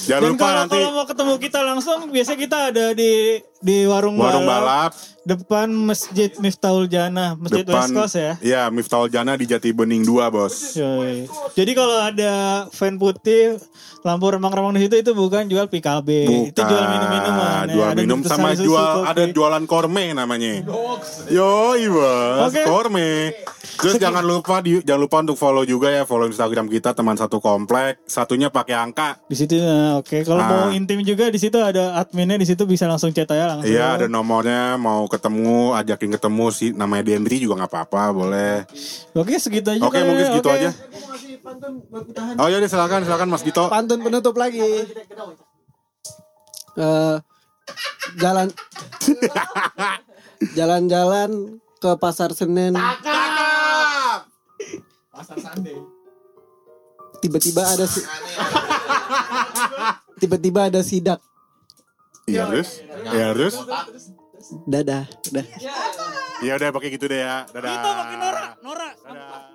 Speaker 8: Jangan
Speaker 2: Dan
Speaker 8: lupa
Speaker 2: kalau
Speaker 8: nanti.
Speaker 2: kalau mau ketemu kita langsung, biasa kita ada di di warung,
Speaker 8: Warung
Speaker 2: balap,
Speaker 8: balap
Speaker 2: depan Masjid Miftahul Jannah, Masjid
Speaker 8: depan
Speaker 2: West Coast ya.
Speaker 8: Iya, Miftahul Jana di Jati Bening 2, Bos.
Speaker 2: Yoi. Jadi kalau ada fan putih lampu remang-remang di situ itu bukan jual PKB, itu jual minum-minuman. ya.
Speaker 8: Jual
Speaker 2: Ada
Speaker 8: minum sama
Speaker 2: susu,
Speaker 8: jual
Speaker 2: kopi.
Speaker 8: ada jualan korme namanya. Yo, bos,
Speaker 2: Oke.
Speaker 8: korme. Terus jangan lupa di, jangan lupa untuk follow juga ya, follow Instagram kita teman satu komplek, satunya pakai angka.
Speaker 2: Di situ nah, oke. Kalau
Speaker 8: Ah.
Speaker 2: mau intim juga di situ ada adminnya di situ bisa langsung chat aja langsung.
Speaker 8: Iya, ada nomornya, mau ketemu, ajakin ketemu si namanya Dendri juga nggak apa-apa, boleh.
Speaker 2: Oke, segitu aja.
Speaker 8: Oke, mungkin
Speaker 2: ya,
Speaker 8: segitu
Speaker 2: oke.
Speaker 8: aja. Oh iya, deh, silakan, silakan Mas Gito.
Speaker 6: Pantun penutup lagi. Eh, jalan jalan-jalan ke pasar Senen. Tiba-tiba ada si- tiba-tiba ada sidak.
Speaker 8: Iya, iya terus? Iya, iya. iya terus?
Speaker 6: Dadah, dadah.
Speaker 8: Iya udah pakai gitu deh ya. Dadah. Itu pakai Nora, Nora. Dadah.